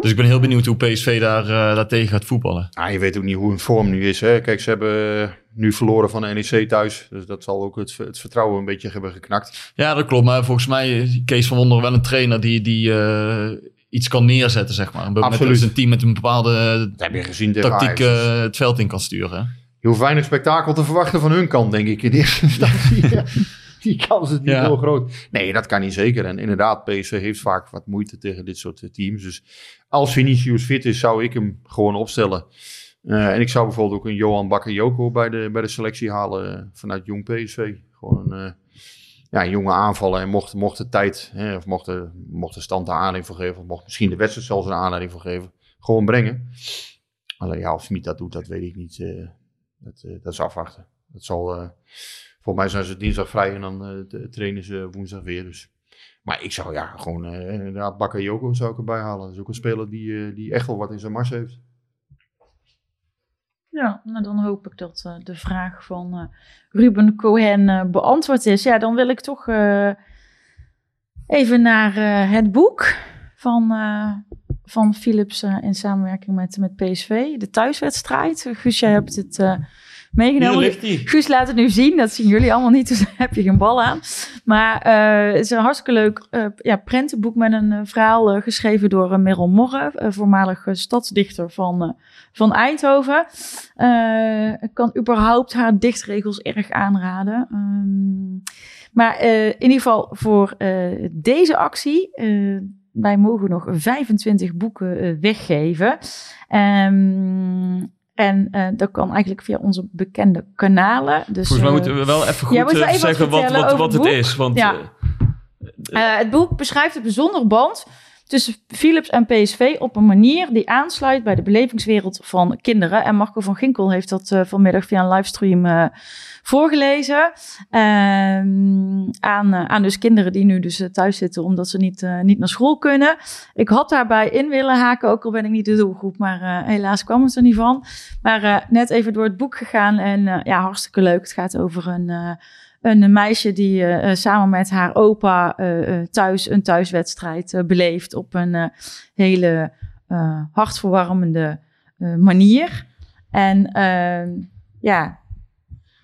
Dus ik ben heel benieuwd hoe PSV daar, eh daar tegen gaat voetballen. Ah, je weet ook niet hoe hun vorm nu is. Hè? Kijk, ze hebben nu verloren van de NEC thuis. Dus dat zal ook het, het vertrouwen een beetje hebben geknakt. Ja, dat klopt. Maar volgens mij is Kees van Wonderen wel een trainer die, die eh, iets kan neerzetten, zeg maar. Met, Absoluut. Met een team met een bepaalde Dat heb je gezien tactiek eh, het veld in kan sturen. Je hoeft weinig spektakel te verwachten van hun kant, denk ik, in eerste (laughs) instantie. Ja, Die kans is niet Ja. heel groot. Nee, dat kan niet zeker. En inderdaad, PSV heeft vaak wat moeite tegen dit soort eh, teams. Dus als Vinicius fit is, zou ik hem gewoon opstellen. Eh, en ik zou bijvoorbeeld ook een Johan Bakayoko bij de, bij de selectie halen eh, vanuit jong PSV. Gewoon een, eh, ja, jonge aanvallen. En mocht, mocht de tijd, hè, of mocht de, mocht de stand er aanleiding voor geven, of mocht misschien de wedstrijd zelfs een aanleiding voor geven, gewoon brengen. Alleen ja, of Smit dat doet, dat weet ik niet. dat, dat is afwachten. Dat zal, eh, volgens mij zijn ze dinsdag vrij en dan de- trainen ze woensdag weer. Dus. Maar ik zou ja, gewoon inderdaad Bakayoko zou ik erbij halen. Dat is ook een speler die, die echt wel wat in zijn mars heeft. Ja, nou dan hoop ik dat eh, de vraag van eh, Ruben Cohen eh, beantwoord is. Ja, dan wil ik toch even naar het boek van, van Philips in samenwerking met, met PSV. De thuiswedstrijd. Guus, jij hebt het meegenomen. hij. Guus laat het nu zien. Dat zien jullie allemaal niet, dus (laughs) daar heb je geen bal aan. Maar eh, het is een hartstikke leuk eh, ja, prentenboek met een eh, verhaal geschreven door uh, Merel Morre, voormalig stadsdichter van, van Eindhoven. Ik kan überhaupt haar dichtregels erg aanraden. Ehm, maar in ieder geval voor deze actie. wij mogen nog 25 boeken weggeven. Ehm, en eh, dat kan eigenlijk via onze bekende kanalen. Dus, Volgens mij eh, moeten we wel even goed wel eh, even zeggen wat, wat, wat het is. Want Ja. het boek beschrijft een bijzondere band tussen Philips en PSV op een manier die aansluit bij de belevingswereld van kinderen. En Marco van Ginkel heeft dat eh, vanmiddag via een livestream eh, voorgelezen. Ehm, aan, eh, aan dus kinderen die nu dus thuis zitten omdat ze niet, niet naar school kunnen. Ik had daarbij in willen haken, ook al ben ik niet de doelgroep, maar helaas kwam het er niet van. Maar net even door het boek gegaan en ja, hartstikke leuk. Het gaat over een... een meisje die eh, eh, samen met haar opa eh, thuis een thuiswedstrijd beleeft op een hele hartverwarmende manier. En ehm, ja,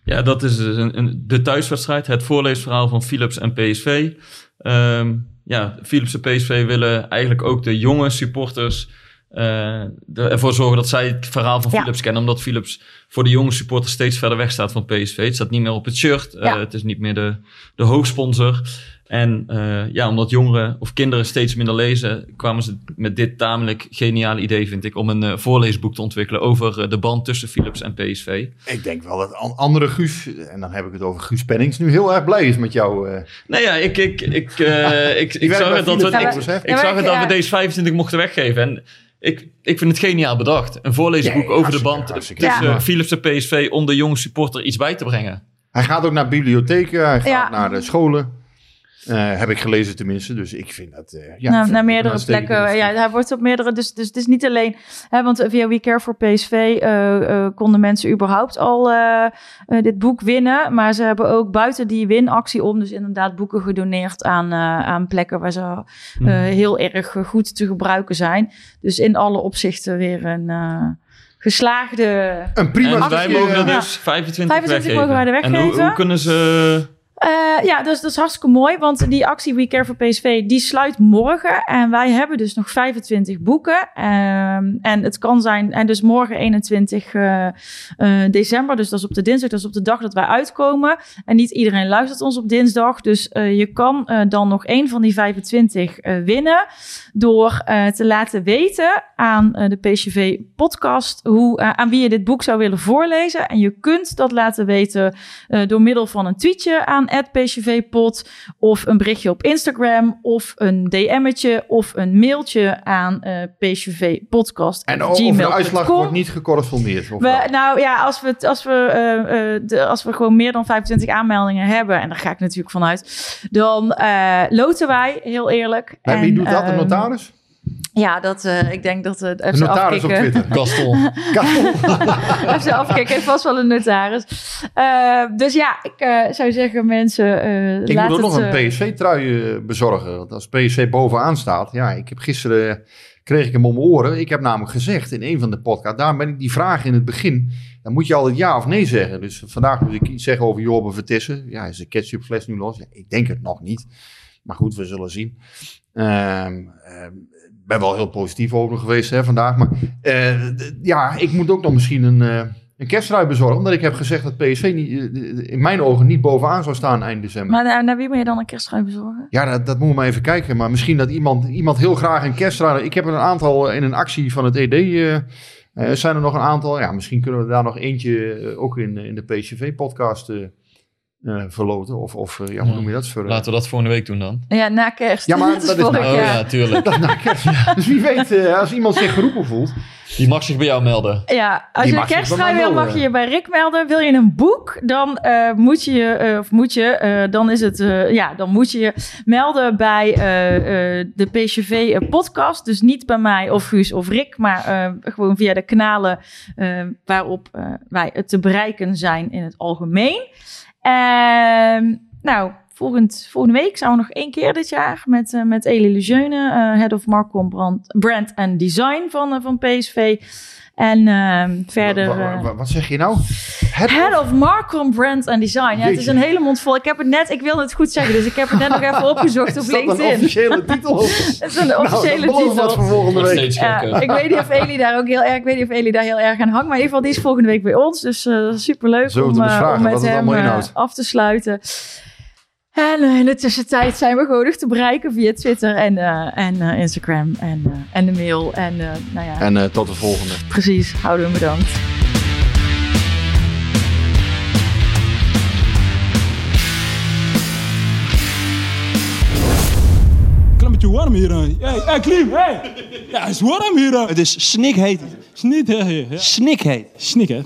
Ja, dat is dus een, de thuiswedstrijd. Het voorleesverhaal van Philips en PSV. Ehm, ja, Philips en PSV willen eigenlijk ook de jonge supporters eh, de- ervoor zorgen dat zij het verhaal van Ja. Philips kennen. Omdat Philips voor de jonge supporters steeds verder weg staat van PSV. Het staat niet meer op het shirt. eh, het is niet meer de, de hoofdsponsor. En eh, ja, omdat jongeren of kinderen steeds minder lezen, kwamen ze met dit tamelijk geniale idee, vind ik, om een voorleesboek te ontwikkelen over de band tussen Philips en PSV. Ik denk wel dat an- andere Guus, en dan heb ik het over Guus Pennings, nu heel erg blij is met jou. eh. Nou ja, ik, ik, ik, eh, (laughs) ik, zag het dat we, ik, ik zag het dat we deze 25 mochten weggeven. En ik, ik vind het geniaal bedacht. Een voorleesboek Ja, over de band hartstikke tussen. Philips en PSV om de jonge supporter iets bij te brengen. Hij gaat ook naar bibliotheken, hij gaat Ja. naar de scholen. Eh, heb ik gelezen tenminste, dus ik vind dat... eh, ja, naar, vind naar meerdere plekken. Ja, initiatief. hij wordt op meerdere. Dus, dus het is niet alleen. Hè, want via We Care for PSV eh, eh, konden mensen überhaupt al eh, eh, dit boek winnen. Maar ze hebben ook buiten die winactie om. Dus inderdaad boeken gedoneerd aan, eh, aan plekken waar ze eh, Mhm. heel erg eh, goed te gebruiken zijn. Dus in alle opzichten weer een eh, geslaagde. Een prima en wij mogen er eh, dus 25, 25 weggeven. mogen wij er En hoe, weggeven. hoe kunnen ze... Eh, ja, dus dat is hartstikke mooi, want die actie We Care for PSV, die sluit morgen. En wij hebben dus nog 25 boeken. Ehm, en het kan zijn, en dus morgen 21 eh, eh, december, dus dat is op de dinsdag, dat is op de dag dat wij uitkomen. En niet iedereen luistert ons op dinsdag, dus je kan dan nog één van die 25 eh, winnen. Door te laten weten aan de PCV-podcast hoe, aan wie je dit boek zou willen voorlezen. En je kunt dat laten weten door middel van een tweetje aan @pcvpod of een berichtje op Instagram of een DM'tje of een mailtje aan eh pcvpodcast. En over de uitslag wordt niet gecorrespondeerd. of? We, nou ja, als we, als, we, eh, eh, de, als we gewoon meer dan 25 aanmeldingen hebben, en daar ga ik natuurlijk vanuit, dan loten wij, heel eerlijk. Bij wie En, doet dat, de ehm, notaris? Ja, dat, eh, ik denk dat het De notaris op Twitter. Gaston. (laughs) Even afkijken, heeft vast wel een notaris. Eh, dus ja, ik eh, zou zeggen, mensen, eh Ik laat moet ook het... nog een PSV-trui bezorgen. Want als PSV bovenaan staat... Ja, ik heb gisteren... kreeg ik hem om mijn oren. Ik heb namelijk gezegd in een van de podcasts... Daarom ben ik die vraag in het begin... Dan moet je altijd ja of nee zeggen. Dus vandaag moet ik iets zeggen over Jorbe Vertessen. Ja, is de ketchupfles nu los? Ja, ik denk het nog niet. Maar goed, we zullen zien. Ehm ehm, ben wel heel positief over geweest hè, vandaag. Maar eh, ja, ik moet ook nog misschien een, eh een kerstrui bezorgen. Omdat ik heb gezegd dat PSV niet, eh, in mijn ogen niet bovenaan zou staan eind december. Maar naar, naar wie moet je dan een kersttrui bezorgen? Ja, dat, dat moet we maar even kijken. Maar misschien dat iemand, iemand heel graag een kerstrui... Ik heb er een aantal in een actie van het ED... eh, zijn er nog een aantal... Ja, misschien kunnen we daar nog eentje ook in, in de PCV-podcast eh, verloten. Of, of eh, ja, hoe Ja. noem je dat? Laten we dat volgende week doen dan. Ja, na kerst. Ja, maar Dat (laughs) dat is Oh jaar. ja, tuurlijk. (laughs) dat na kerst. Dus wie weet, eh, als iemand zich geroepen voelt... Die mag zich bij jou melden. Ja, als Die je een kersttrui wil, mag je je bij Rick melden. Wil je een boek, dan eh, moet je, eh, of moet je, eh, dan is het, eh, ja, dan moet je je melden bij eh, eh, de PCV eh, podcast. Dus niet bij mij of Guus of Rick, maar eh, gewoon via de kanalen eh, waarop eh, wij te bereiken zijn in het algemeen. Ehm, nou, volgend, volgende week zijn we nog één keer dit jaar met, eh met Elie Lejeune, eh, Head of Marcom Brand, Brand and Design van, eh, van PSV. En ehm, verder... Wa- wa- eh, wa- wat zeg je nou? Head of Marcom Brand and Design. Ja, het is een hele mond vol. Ik heb het net, ik wilde het goed zeggen, dus ik heb het net nog even (laughs) opgezocht op is dat een LinkedIn. officiële titel? (laughs) Het is een nou, officiële wat titel. voor volgende week. Ja, ik weet niet of Elie daar ook heel erg, ik weet niet of Elie daar heel erg aan hangt, maar in ieder geval die is volgende week bij ons, dus eh superleuk om, eh, vragen om met hem af te sluiten. En eh, in de tussentijd zijn we gewoon nog te bereiken via Twitter en, eh, en eh, Instagram en, eh, en de mail. En eh, nou ja, En eh, tot de volgende. precies, houden we bedankt. Beetje warm hier. Hey, hey Klim, hey! Ja, het is warm hier. Het is snikheet. Snikheet. Snik, hè?